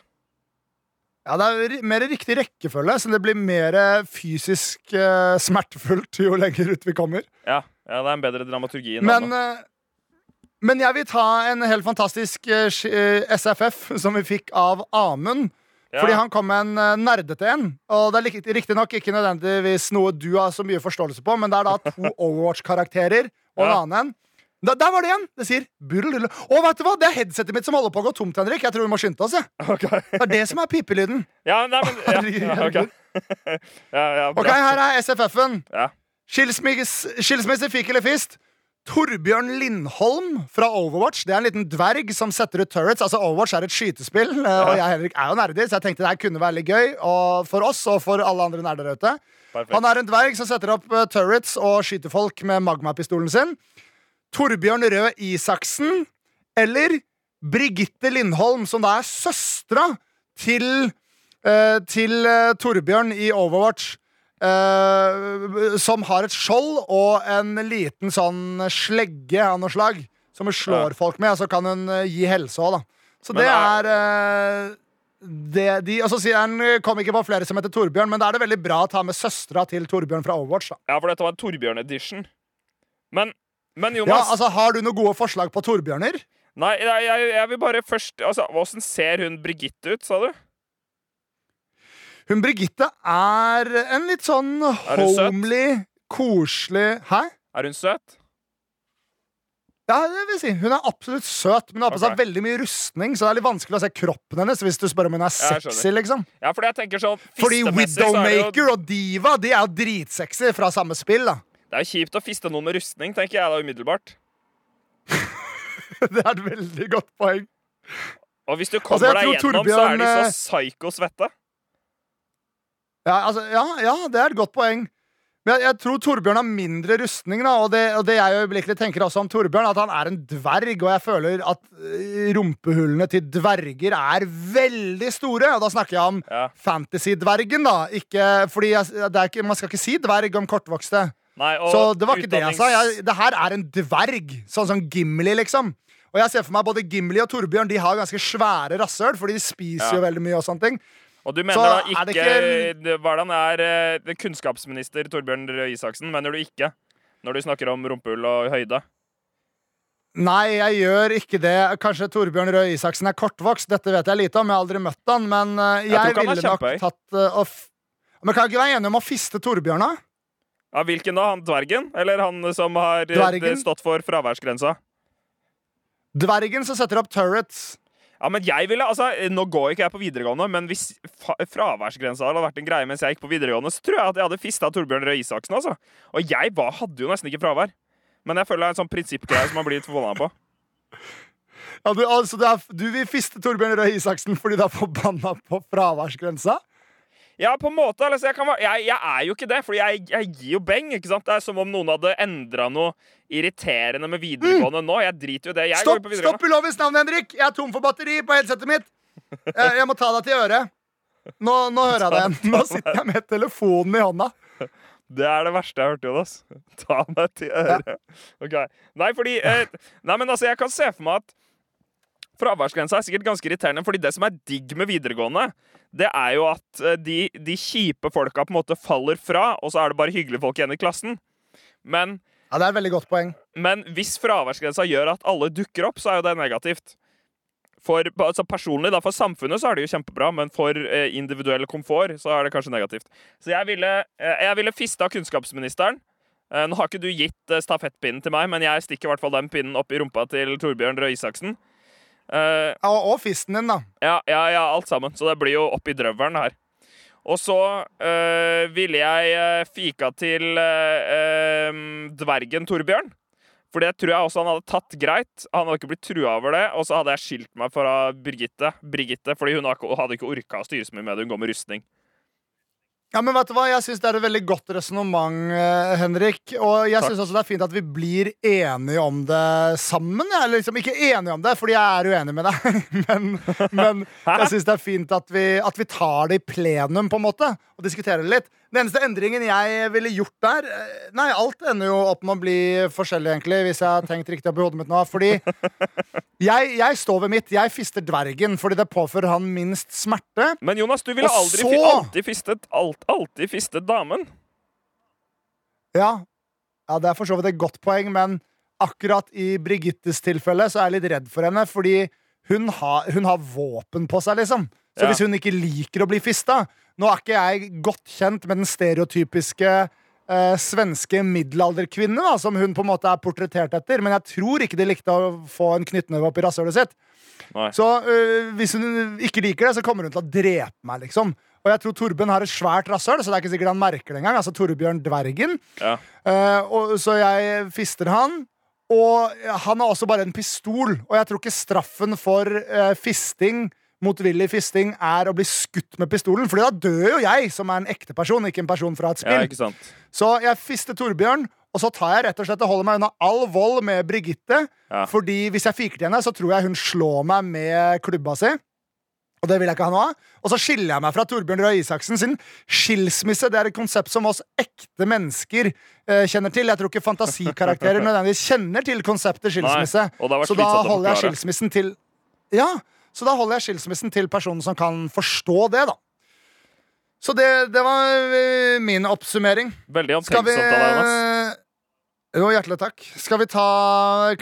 Ja, Det er mer riktig rekkefølge, så det blir mer fysisk eh, smertefullt jo lenger ut vi kommer. Ja, ja det er en bedre dramaturgi enn Men, eh, men jeg vil ta en helt fantastisk eh, eh, SFF som vi fikk av Amund Ja. Fordi han kom med en eh, nerdete en. Og det er riktignok ikke nødvendigvis noe du har så mye forståelse på, men det er da to Overwatch-karakterer og en annen en. Da, der var det igjen! Det sier burlelulle. Å, vet du hva? Det er headsetet mitt som holder på å gå tomt, Henrik. Jeg tror vi må skynde oss. Ja. Okay. Det er det som er pipelyden. Ja, nei, men ja, ja, ok. ja, ja, bra. Ok, her er SFF-en. Ja. Skilsmisse, skilsmisse fikk eller fist. Torbjørn Lindholm fra Overwatch. Det er en liten dverg som setter ut turrets. Altså Overwatch er et skytespill, eh, og jeg Henrik er jo nerder, så jeg tenkte det her kunne være litt gøy og for oss og for alle andre nerder ute. Perfekt. Han er en dverg som setter opp eh, turrets og skyter folk med magmapistolen sin. Torbjørn Røe Isaksen eller Brigitte Lindholm, som da er søstera til, eh, til Torbjørn i Overwatch. Eh, som har et skjold og en liten sånn slegge av noe slag. Som hun slår folk med, og så kan hun eh, gi helse òg, da. Så Men det er- er uh, det, de, og så sier han kom ikke på flere som heter Torbjørn, men da er det veldig bra å ta med søstera til Torbjørn fra Overwatch. da Ja, for dette var en Torbjørn-edition. Men, men Ja, altså Har du noen gode forslag på Torbjørner? Nei, jeg, jeg vil bare først Altså, Åssen ser hun Brigitte ut, sa du? Hun Brigitte er en litt sånn homely, koselig Hæ? Er hun søt? Ja, det vil si. Hun er absolutt søt, men hun har på seg okay. veldig mye rustning, så det er litt vanskelig å se kroppen hennes hvis du spør om hun er sexy, liksom. Ja, fordi jeg tenker sånn Fordi Widowmaker så er jo- Widowmaker og Diva De er jo dritsexy fra samme spill, da. Det er jo kjipt å fiste noen med rustning, tenker jeg da umiddelbart. Det er et veldig godt poeng. Og hvis du Altså, kommer altså, deg gjennom, gjennom, så er de så psyko svette. Ja, altså, ja, ja, det er et godt poeng. Men jeg, jeg tror Torbjørn har mindre rustning, da, og det, og det jeg øyeblikkelig tenker også om Torbjørn, at han er en dverg, og jeg føler at øh, rumpehullene til dverger er veldig store. Og da snakker jeg om Ja. fantasy-dvergen, da. Ikke, fordi jeg, det ikke, man skal ikke si dverg om kortvokste. Nei, Så det var ikke det jeg sa. utdannings- Jeg, det her er en dverg. Sånn som Gimli, liksom. Og jeg ser for meg både Gimli og Torbjørn De har ganske svære rasshøl, fordi de spiser Ja. jo veldig mye. og sånne ting Og du mener da ikke, er ikke- Hvordan er eh, kunnskapsminister Torbjørn Røe Isaksen? Mener du ikke? Når du snakker om rumpehull og høyde? Nei, jeg gjør ikke det. Kanskje Torbjørn Røe Isaksen er kortvokst. Dette vet jeg lite om. Jeg har aldri møtt han, men eh, Jeg jeg, ville nok tatt f Men kan jeg ikke være enig om å fiste Torbjørn, da? Ja, Hvilken da? Han dvergen? Eller han som har Dvergen. stått for fraværsgrensa? Dvergen som setter opp turrets. Ja, men jeg ville, altså, Nå går ikke jeg på videregående, men hvis fraværsgrensa hadde vært en greie mens jeg gikk på videregående, så tror jeg at jeg hadde fista Torbjørn Røe Isaksen. altså. Og jeg var, hadde jo nesten ikke fravær. Men jeg føler det er en sånn prinsippgreie som man blir litt forbanna på. Ja, du, altså, du, er, du vil fiste Torbjørn Røe Isaksen fordi du er forbanna på fraværsgrensa? Ja, på en måte. Altså, jeg, kan, være- jeg, jeg er jo ikke det, for jeg, jeg gir jo beng. ikke sant? Det er som om noen hadde endra noe irriterende med videregående nå. Jeg driter jo i det. Jeg Stopp stopp ulovlig navn, Henrik! Jeg er tom for batteri på headsetet mitt. Jeg, jeg må ta deg til øret. Nå, nå hører jeg det igjen. Nå sitter jeg med telefonen i hånda. Det er det verste jeg har hørt, Jonas. Ta meg til øret. Ok. Nei, fordi eh, Nei, men altså, jeg kan se for meg at fraværsgrensa er sikkert ganske irriterende, fordi det som er digg med videregående, det er jo at eh, de, de kjipe folka på en måte faller fra, og så er det bare hyggelige folk igjen i klassen. Men, Ja, Det er et veldig godt poeng. men hvis fraværsgrensa gjør at alle dukker opp, så er jo det negativt. For altså personlig, da, for samfunnet så er det jo kjempebra, men for eh, individuell komfort så er det kanskje negativt. Så jeg ville, eh, jeg ville fista kunnskapsministeren. Eh, nå har ikke du gitt eh, stafettpinnen til meg, men jeg stikker i hvert fall den pinnen opp i rumpa til Torbjørn Røe Isaksen. Eh, Ja, og, fisten din, da. ja, ja, ja, alt sammen. Så det blir jo oppi i drøvelen her. Og så uh, ville jeg eh, fika til eh, dvergen Torbjørn. For det tror jeg også han hadde tatt greit. Han hadde ikke blitt trua over det. Og så hadde jeg skilt meg fra Birgitte, Brigitte, fordi hun hadde ikke orka å styre så mye med det. Hun går med rustning. Ja, men vet du hva? Jeg syns det er et veldig godt resonnement, eh, Henrik. Og jeg syns også det er fint at vi blir enige om det sammen. Jeg er liksom ikke enige om det, fordi jeg er uenig med deg, men, men jeg syns det er fint at vi, at vi tar det i plenum, på en måte, og diskuterer det litt. Den eneste endringen jeg ville gjort der eh, Nei, alt ender jo opp med å bli forskjellig, egentlig, hvis jeg har tenkt riktig opp i hodet mitt nå. Fordi jeg, jeg står ved mitt. Jeg fister dvergen fordi det påfører han minst smerte. Men Jonas, du ville Og aldri så- alltid fistet alt, alltid fistet damen. Ja. ja, det er for så vidt et godt poeng, men akkurat i Brigittes tilfelle så er jeg litt redd for henne, fordi hun har, hun har våpen på seg, liksom. Så Ja. hvis hun ikke liker å bli fista Nå er ikke jeg godt kjent med den stereotypiske eh, svenske middelalderkvinnen som hun på en måte er portrettert etter, men jeg tror ikke de likte å få en knyttneve opp i rasshølet sitt. Nei. Så øh, hvis hun ikke liker det, så kommer hun til å drepe meg, liksom. Og jeg tror Torben har et svært rasshøl, så det er ikke sikkert han merker det engang. Altså Torbjørn Dvergen. Ja. Uh, og, så jeg fister han. Og han har også bare en pistol, og jeg tror ikke straffen for uh, fisting motvillig fisting er å bli skutt med pistolen, For da dør jo jeg, som er en ekte person, ikke en person fra et ja, spill. sant. Så jeg fister Torbjørn, og så tar jeg rett og slett og holder meg unna all vold med Brigitte. Ja. Fordi hvis jeg fiker til henne, så tror jeg hun slår meg med klubba si. Og det vil jeg ikke ha noe av. Og så skiller jeg meg fra Torbjørn Røe Isaksen sin skilsmisse. Det er et konsept som oss ekte mennesker eh, kjenner til. Jeg tror ikke fantasikarakterer nødvendigvis kjenner til konseptet skilsmisse. Nei, så da holder jeg skilsmissen til Ja, så da holder jeg skilsmissen til personen som kan forstå det, da. Så det, det var eh, min oppsummering. Veldig Skal vi omtenksomt av deg, Jonas. Jo, hjertelig takk. Skal vi ta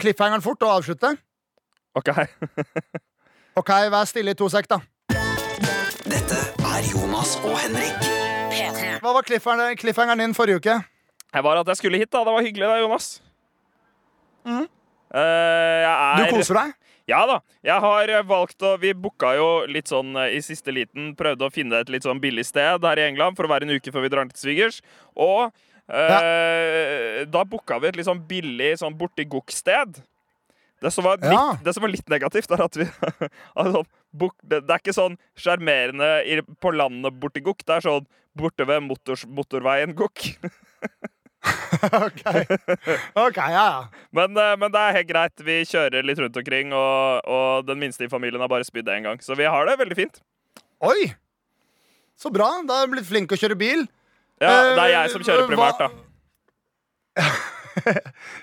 cliffhangeren fort og avslutte? Ok. Ok, vær stille i to sek, da. Dette er Jonas og Henrik. Hva var cliffhangeren, cliffhangeren din forrige uke? Jeg var at jeg skulle hit, da. Det var hyggelig, da, Jonas. Mm. Uh, jeg Du er koser deg? Ja da. Jeg har eh, valgt å Vi booka jo litt sånn eh, i siste liten. Prøvde å finne et litt sånn billig sted her i England for å være en uke før vi drar til svigers. Og eh, da booka vi et litt sånn billig sånn borti Gokk-sted. Det, som var litt- Ja. det som var litt negativt, er at vi altså, det er ikke sånn sjarmerende på landet borti Gokk. Det er sånn borte ved motors, motorveien Gokk. ok, Ok, ja, ja. Men, eh, men det er helt greit. Vi kjører litt rundt omkring, og, og den minste i familien har bare spydd én gang. Så vi har det veldig fint. Oi! Så bra. Da er du blitt flink til å kjøre bil. Ja, det er Eh, jeg som kjører primært, da.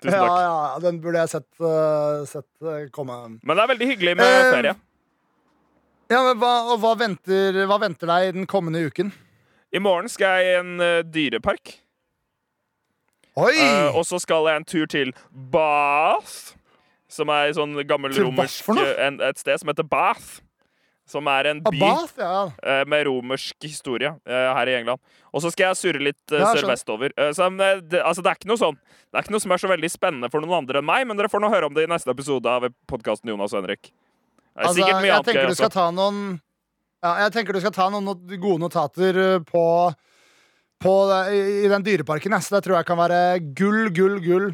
Tusen takk. ja, den burde jeg sett, eh, sett eh, komme. Men det er veldig hyggelig med uh, ferie. Ja, men hva, og hva, venter, hva venter deg den kommende uken? I morgen skal jeg i en eh, dyrepark. Eh, og så skal jeg en tur til Bath, som er sånn gammel romersk eh, en, Et sted som heter Bath. Som er en by Abath, ja. uh, med romersk historie uh, her i England. Og så skal jeg surre litt uh, sørvestover. Så, det, altså, det er ikke noe sånn Det er ikke noe som er så veldig spennende for noen andre enn meg, men dere får nå høre om det i neste episode av podkasten Jonas og Henrik. Altså, jeg tenker du skal ta noen ja, Jeg tenker du skal ta noen not gode notater på, på i, i den dyreparken. Så det tror jeg kan være gull, gull, gull.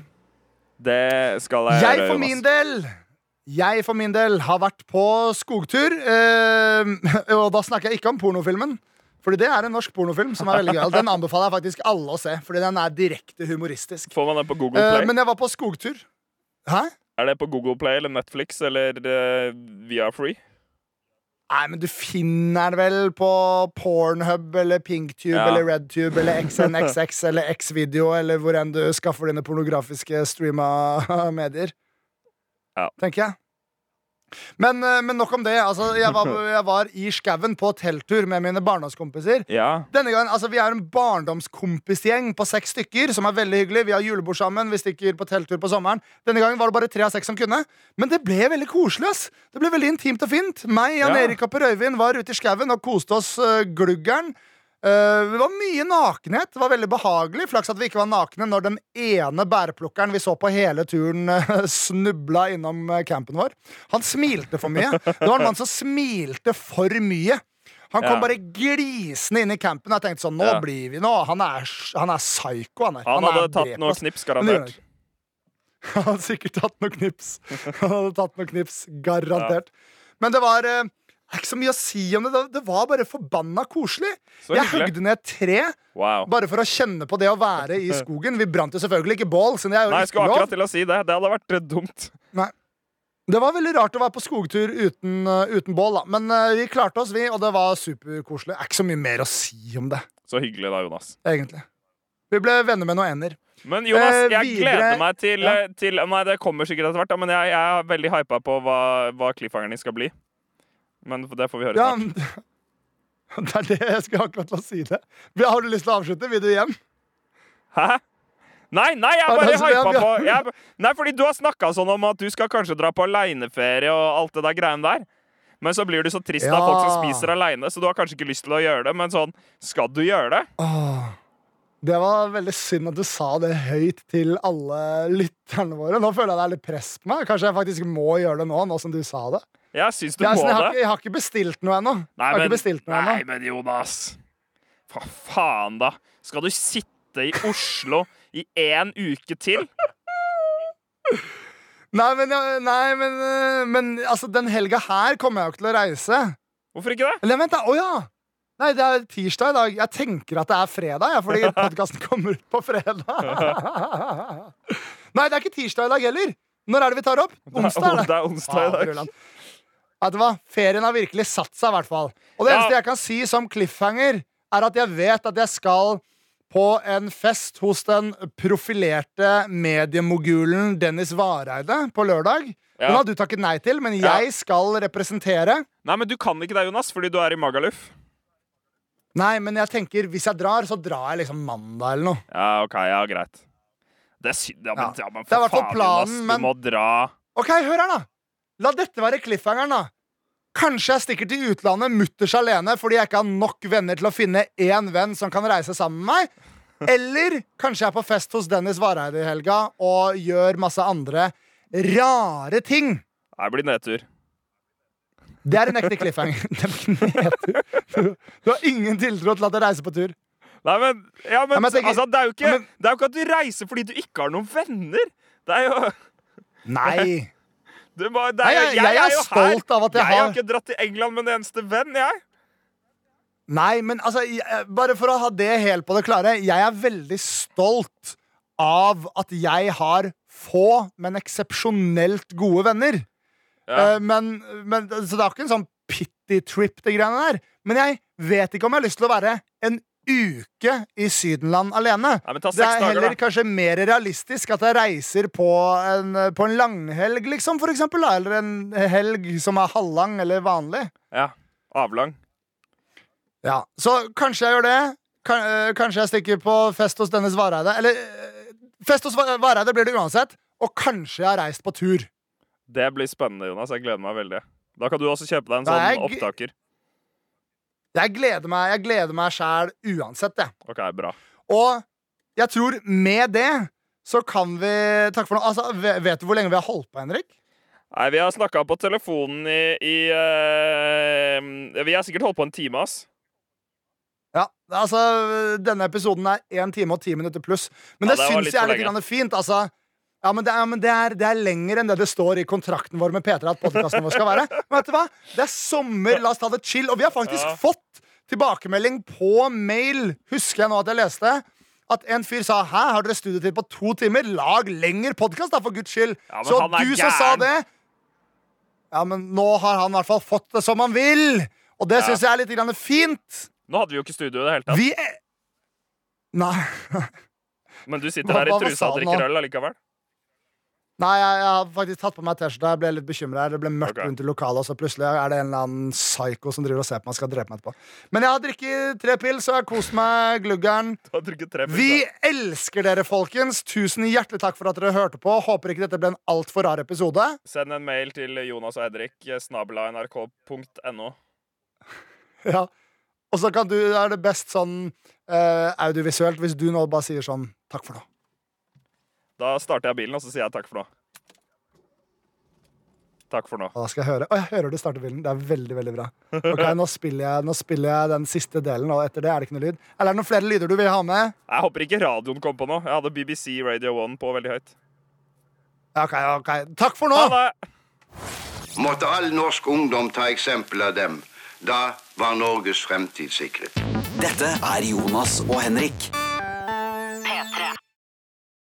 Det skal jeg, Jeg gjøre, for min del Jeg for min del har vært på skogtur. Eh, og da snakker jeg ikke om pornofilmen. Fordi det er en norsk pornofilm som er veldig gøy. Den anbefaler jeg faktisk alle å se, fordi den er direkte humoristisk. Får man den på Google Eh, Play? men jeg var på skogtur. Hæ? Er det på Google Play eller Netflix eller uh, via Free? Nei, men du finner den vel på Pornhub eller Pinktube Ja. eller RedTube eller XNXX eller Xvideo eller hvor enn du skaffer dine pornografiske streama medier. Ja. Tenker jeg. Men, eh, men nok om det. Altså, jeg, var, jeg var i skauen på telttur med mine barndomskompiser. Ja. Denne gangen, altså Vi er en barndomskompisgjeng på seks stykker, som er veldig hyggelig. Vi har julebord sammen, vi stikker på telttur på sommeren. Denne gangen var det bare tre av seks som kunne. Men det ble veldig koselig. ass Det ble veldig intimt og fint. Meg, Jan Ja. Erik og Per Øyvind var ute i skauen og koste oss uh, gluggeren. Eh, det var mye nakenhet. Det var veldig behagelig. Flaks at vi ikke var nakne når den ene bærplukkeren vi så på hele turen, uh, snubla innom eh, campen vår. Han smilte for mye. Det var en mann som smilte for mye. Han kom Ja. bare glisende inn i campen. Og jeg tenkte sånn, nå Ja. blir vi nå Han er, han er psyko, han er. Han han hadde tatt drept, noen ass. knips, garantert. Han hadde sikkert tatt noen knips. Han hadde tatt noen knips, Garantert. Men det var eh, det er ikke så mye å si om det. Det- var bare forbanna koselig. Jeg høgde ned et tre Wow. bare for å kjenne på det å være i skogen. Vi brant jo selvfølgelig ikke bål, Nei, jeg skulle akkurat til å si det. Det hadde vært dumt. Nei. Det var veldig rart å være på skogtur uten, uh, uten bål, da. Men uh, vi klarte oss, vi, og det var superkoselig. Det er ikke så mye mer å si om det, Så hyggelig da, Jonas. egentlig. Vi ble venner med noen ender. Men Jonas, Eh, jeg eh, gleder meg til, Ja. eh, til Nei, det kommer sikkert etter hvert, men jeg, jeg er veldig hypa på hva, hva cliffhangeren din skal bli. Men det får vi høre Ja, snart. det er det jeg skulle akkurat til å si det. Har du lyst til å avslutte? Vil du hjem? Hæ? Nei, nei, jeg bare hypa på jeg, Nei, fordi du har snakka sånn om at du skal kanskje dra på aleineferie og alt det der greiene der. Men så blir du så trist av folk som spiser aleine, så du har kanskje ikke lyst til å gjøre det. Men sånn, skal du gjøre det? Åh, det var veldig synd at du sa det høyt til alle lytterne våre. Nå føler jeg det er litt press på meg. Kanskje jeg faktisk må gjøre det nå, nå som du sa det. Jeg syns du må sånn, jeg, har, det. jeg har ikke bestilt noe ennå. Nei, nei, men Jonas. Hva faen, da? Skal du sitte i Oslo i én uke til? Nei, men, nei, men, øh, men altså, den helga her kommer jeg jo ikke til å reise. Hvorfor ikke det? Eller vent, da. Å ja! Nei, det er tirsdag i dag. Jeg tenker at det er fredag, fordi podkasten kommer ut på fredag. Nei, det er ikke tirsdag i dag heller. Når er det vi tar opp? Onsdag er det. Det er onsdag i dag. Vet du hva? Ferien har virkelig satt seg, i hvert fall. Og det Ja. eneste jeg kan si som cliffhanger, er at jeg vet at jeg skal på en fest hos den profilerte mediemogulen Dennis Vareide på lørdag. Ja. Den har du takket nei til, men Ja. jeg skal representere. Nei, men du kan ikke det, Jonas, fordi du er i Magaluf. Nei, men jeg tenker, hvis jeg drar, så drar jeg liksom mandag eller noe. Ja, OK, ja, greit. Det er synd. Ja, men, Ja. men Det er for faen, planen, Jonas. men- Du må dra. Ok, hør her, da. La dette være cliffhangeren, da. Kanskje jeg stikker til utlandet mutters alene fordi jeg ikke har nok venner til å finne én venn som kan reise sammen med meg. Eller kanskje jeg er på fest hos Dennis Vareide i helga og gjør masse andre rare ting. Det blir nedtur. Det er en ekte cliffhanger. Det blir nedtur. Du, har ingen tiltro til at jeg reiser på tur. Nei, men, ja, men, Ja, men tenker- altså, det, er ikke, men- det er jo ikke at du reiser fordi du ikke har noen venner. Det er jo Nei. Må, det Nei, er, jeg- jeg er jo stolt av at jeg jeg har har- ikke dratt til England med en eneste venn, jeg. Nei, men altså, jeg, bare for å ha det helt på det klare. Jeg er veldig stolt av at jeg har få, men eksepsjonelt gode venner. Ja. Uh, men, men, så det er ikke en sånn pity trip, det greiene der. Men jeg vet ikke om jeg har lyst til å være en uke i Sydenland alene. Nei, Det er dager, heller da. kanskje mer realistisk at jeg reiser på en, på en langhelg, liksom, for eksempel. Da. Eller en helg som er halvlang eller vanlig. Ja, Avlang. Ja, Så kanskje jeg gjør det. Øh, kanskje jeg stikker på fest hos Dennis Vareide. Eller øh, fest hos Vareide blir det uansett. Og kanskje jeg har reist på tur. Det blir spennende, Jonas. Jeg gleder meg veldig. Da kan du også kjøpe deg en sånn jeg opptaker. Jeg gleder meg Jeg gleder meg sjæl uansett, jeg. OK, bra. Og jeg tror med det så kan vi Takk for nå. Altså, vet du hvor lenge vi har holdt på, Henrik? Nei, vi har snakka på telefonen i, i uh, Vi har sikkert holdt på en time, ass. Ja, altså Denne episoden er én time og ti minutter pluss. Men Ja, det, det syns jeg er litt fint. Altså ja, men, det er, men det, er, det er lenger enn det det står i kontrakten vår med P3 at podkasten vår skal være. Men vet du hva? Det er sommer, la oss ta det chill. Og vi har faktisk Ja. fått tilbakemelding på mail, husker jeg nå at jeg leste. At en fyr sa 'hæ, har dere studietid på to timer? Lag lengre podkast, da, for guds skyld'. Ja, Så du som sa det Ja, men nå har han i hvert fall fått det som han vil. Og det Ja. syns jeg er litt grann fint. Nå hadde vi jo ikke studio i det hele tatt. Vi er Nei. Men du sitter her i trusa og drikker øl allikevel. Nei, jeg, jeg har faktisk tatt på meg T-skjorta. Jeg ble litt bekymra. Det ble mørkt okay. rundt i lokalet, og så plutselig er det en eller annen psycho som driver og ser på meg og skal drepe meg etterpå. Men jeg har drukket tre pils, og jeg har kost meg gluggeren. Du har drikket tre pils, Vi elsker dere, folkens. Tusen hjertelig takk for at dere hørte på. Håper ikke dette ble en altfor rar episode. Send en mail til Jonas og Edrik, snabela nrk.no. Ja. Og så kan du, er det best sånn uh, audiovisuelt hvis du nå bare sier sånn takk for nå. Da starter jeg bilen, og så sier jeg takk for nå. Takk for nå. Og da skal jeg høre. Å, jeg hører du starter bilen. Det er veldig, veldig bra. Ok, Nå spiller jeg, nå spiller jeg den siste delen, og etter det er det ikke noe lyd. Eller er det noen flere lyder du vil ha med? Jeg håper ikke radioen kom på nå. Jeg hadde BBC Radio 1 på veldig høyt. Ok, ok. Takk for nå! Ha det! Måtte all norsk ungdom ta eksempel av dem. Da var Norges fremtid sikret. Dette er Jonas og Henrik.